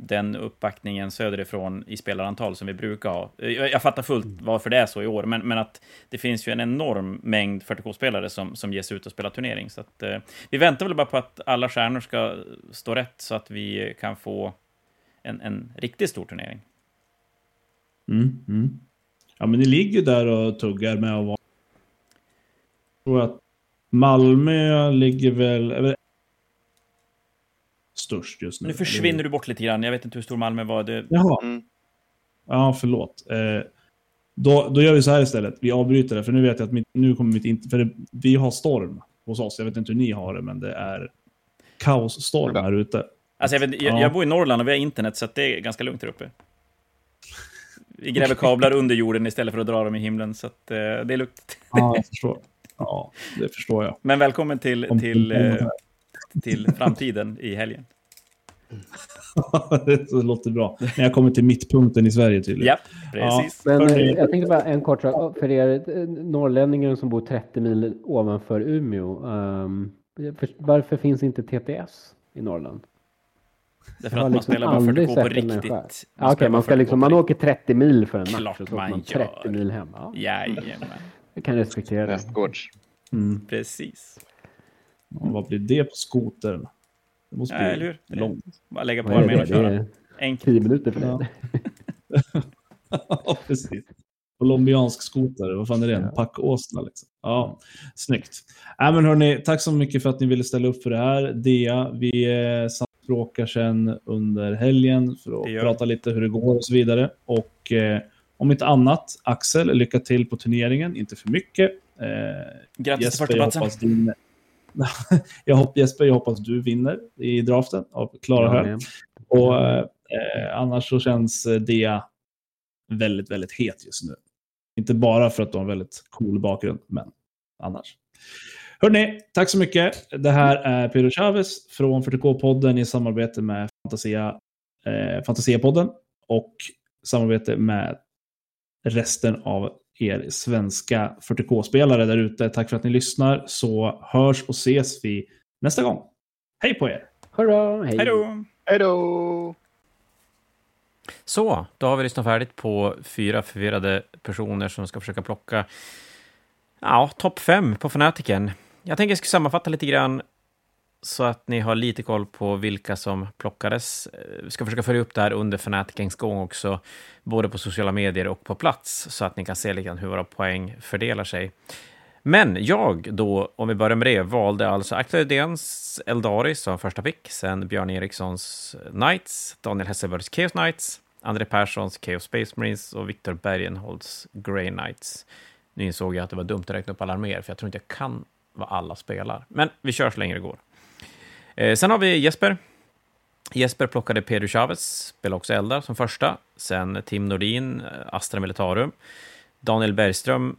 E: den uppbackningen söderifrån i spelarantal som vi brukar ha. Jag, fattar fullt varför det är så i år, men, men att det finns ju en enorm mängd 40K-spelare som, som ges ut och spelar turnering. Så att, eh, vi väntar väl bara på att alla stjärnor ska stå rätt så att vi kan få en, en riktigt stor turnering.
B: Mm, mm. Ja, men ni ligger där och tuggar med att vara... Jag tror att Malmö ligger väl... Störst just nu.
E: Nu försvinner du bort lite grann. Jag vet inte hur stor Malmö var. Det,
B: Jaha.
D: Mm.
B: Ja, förlåt. Eh, då, då gör vi så här istället. Vi avbryter det, för nu vet jag att mitt, nu kommer mitt inte... För det, vi har storm hos oss. Jag vet inte hur ni har det, men det är kaosstorm här ute.
E: Alltså jag, vet, jag,
B: Ja.
E: jag bor i Norrland och vi har internet, så att det är ganska lugnt här uppe. Vi gräver kablar under jorden istället för att dra dem i himlen, så att, eh, det är lugnt.
B: Ja, jag förstår. Ja, det förstår jag.
E: Men välkommen till, till, eh, till framtiden i helgen.
B: det låter bra. Men jag kommer till mittpunkten i Sverige tydligen.
E: Ja, precis.
C: Men eh, jag tänkte bara en kort sak. För er eh, norrlänningar som bor 30 mil ovanför Umeå. ehm, för, varför finns inte TTS i Norrland?
E: Därför att man
C: liksom
E: spelar bara
C: aldrig
E: 40K på riktigt.
C: Ja, Okej,
E: spelar
C: man, ska
E: 40K
C: liksom, man åker 30 mil för en match
E: Klart
C: och så
E: man
C: man 30
E: gör.
C: mil hem. Ja,
E: Jajamän,
C: jag kan respektera det.
D: Nästgårds.
B: Mm.
E: precis.
B: Och vad blir det på skotern? Det måste
E: Ja,
B: bli
E: eller hur?
B: Långt.
E: Bara lägga på armén och köra. Enkelt.
C: 10 minuter för det.
B: Ja, precis. Colombiansk skotare, vad fan är det? En packåsna liksom. Ja, snyggt. Äh, men hörni, tack så mycket för att ni ville ställa upp för det här. Dea, vi eh, samspråkar sen under helgen för att prata lite hur det går och så vidare. Och eh, om inte annat, Axel, lycka till på turneringen. Inte för mycket. Eh,
E: Grattis till förstaplatsen.
B: jag hoppas, Jesper, jag hoppas du vinner i draften av Klara
C: men-
B: Och eh, annars så känns eh, Dea väldigt, väldigt het just nu. Inte bara för att de har en väldigt cool bakgrund, men annars. Hörrni, tack så mycket. Det här är Pedro Chavez från 40K-podden i samarbete med Fantasia, eh, Fantasia-podden och samarbete med resten av er svenska 40K-spelare där ute. Tack för att ni lyssnar, så hörs och ses vi nästa gång. Hej på er!
C: Hurra, hej.
E: Hej då!
D: Hej då!
A: Så, då har vi lyssnat färdigt på fyra förvirrade personer som ska försöka plocka ja, topp fem på Fanatiken. Jag tänker jag ska sammanfatta lite grann så att ni har lite koll på vilka som plockades. Vi ska försöka följa upp det här under Fnaticings gång också, både på sociala medier och på plats, så att ni kan se lite hur våra poäng fördelar sig. Men jag då, om vi börjar med det, valde alltså Axel Edéns Eldari som första pick, sen Björn Erikssons Knights, Daniel Hesselbergs Chaos Knights, André Perssons Chaos Space Marines och Viktor Bergenholds Grey Knights. Nu insåg jag att det var dumt att räkna upp alla arméer, för jag tror inte jag kan vad alla spelar. Men vi kör så länge det går. Eh, sen har vi Jesper. Jesper plockade Pedro Chavez, spelade också Eldar som första. Sen Tim Nordin, eh, Astra Militarum. Daniel Bergström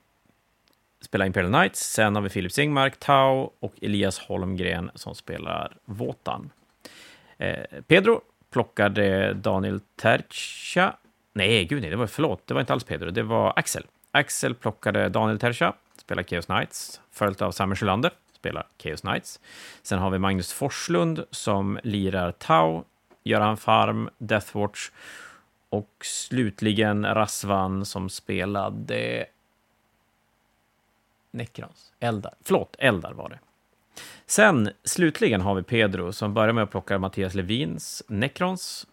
A: spelar Imperial Knights. Sen har vi Filip Singmark, Tau och Elias Holmgren som spelar Våtan. Eh, Pedro plockade Daniel Tercha. Nej, gud nej, det var förlåt, det var inte alls Pedro, det var Axel. Axel plockade Daniel Tercha, spelar Chaos Knights, följt av Samuel Sjölander, spelar Chaos Knights. Sen har vi Magnus Forslund som lirar Tau, Göran Farm, Deathwatch och slutligen Rasvan som spelade Necrons. Eldar. Förlåt, Eldar var det. Sen slutligen har vi Pedro som börjar med att plocka Mattias Levins Necrons,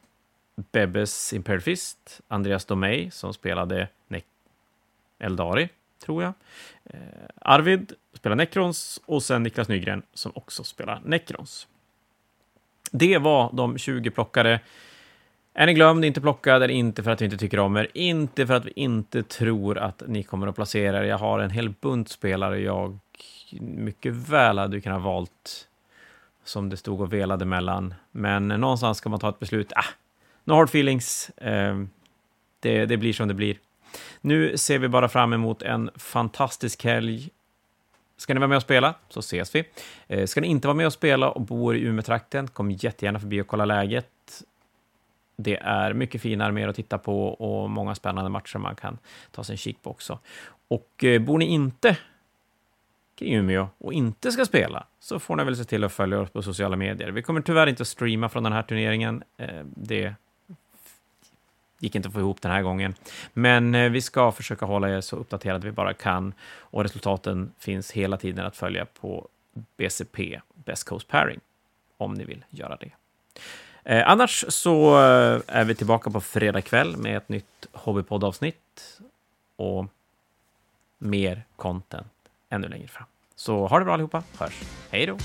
A: Bebbes Imperial Fist, Andreas Domey som spelade ne Eldari, tror jag. Eh, Arvid spelar Necrons och sen Niklas Nygren som också spelar Necrons. Det var de 20 plockade. Är ni glömd, inte plockad, eller inte för att vi inte tycker om er, inte för att vi inte tror att ni kommer att placera er. Jag har en hel bunt spelare jag mycket väl hade kunnat valt som det stod och velade mellan. Men någonstans ska man ta ett beslut. Ah, no hard feelings. Eh, det, det blir som det blir. Nu ser vi bara fram emot en fantastisk helg. Ska ni vara med och spela så ses vi. Eh, ska ni inte vara med och spela och bor i Umeå-trakten, kom jättegärna förbi och kolla läget. Det är mycket fina arméer att titta på och många spännande matcher man kan ta sig en kik på också. Och eh, bor ni inte kring Umeå och inte ska spela så får ni väl se till att följa oss på sociala medier. Vi kommer tyvärr inte att streama från den här turneringen. Eh, det gick inte att få ihop den här gången. Men eh, vi ska försöka hålla er så uppdaterade vi bara kan och resultaten finns hela tiden att följa på BCP, Best Coast Pairing, om ni vill göra det. Eh, annars så eh, är vi tillbaka på fredag kväll med ett nytt Hobbypodd-avsnitt och mer content ännu längre fram. Så ha det bra allihopa, hörs. Hej då!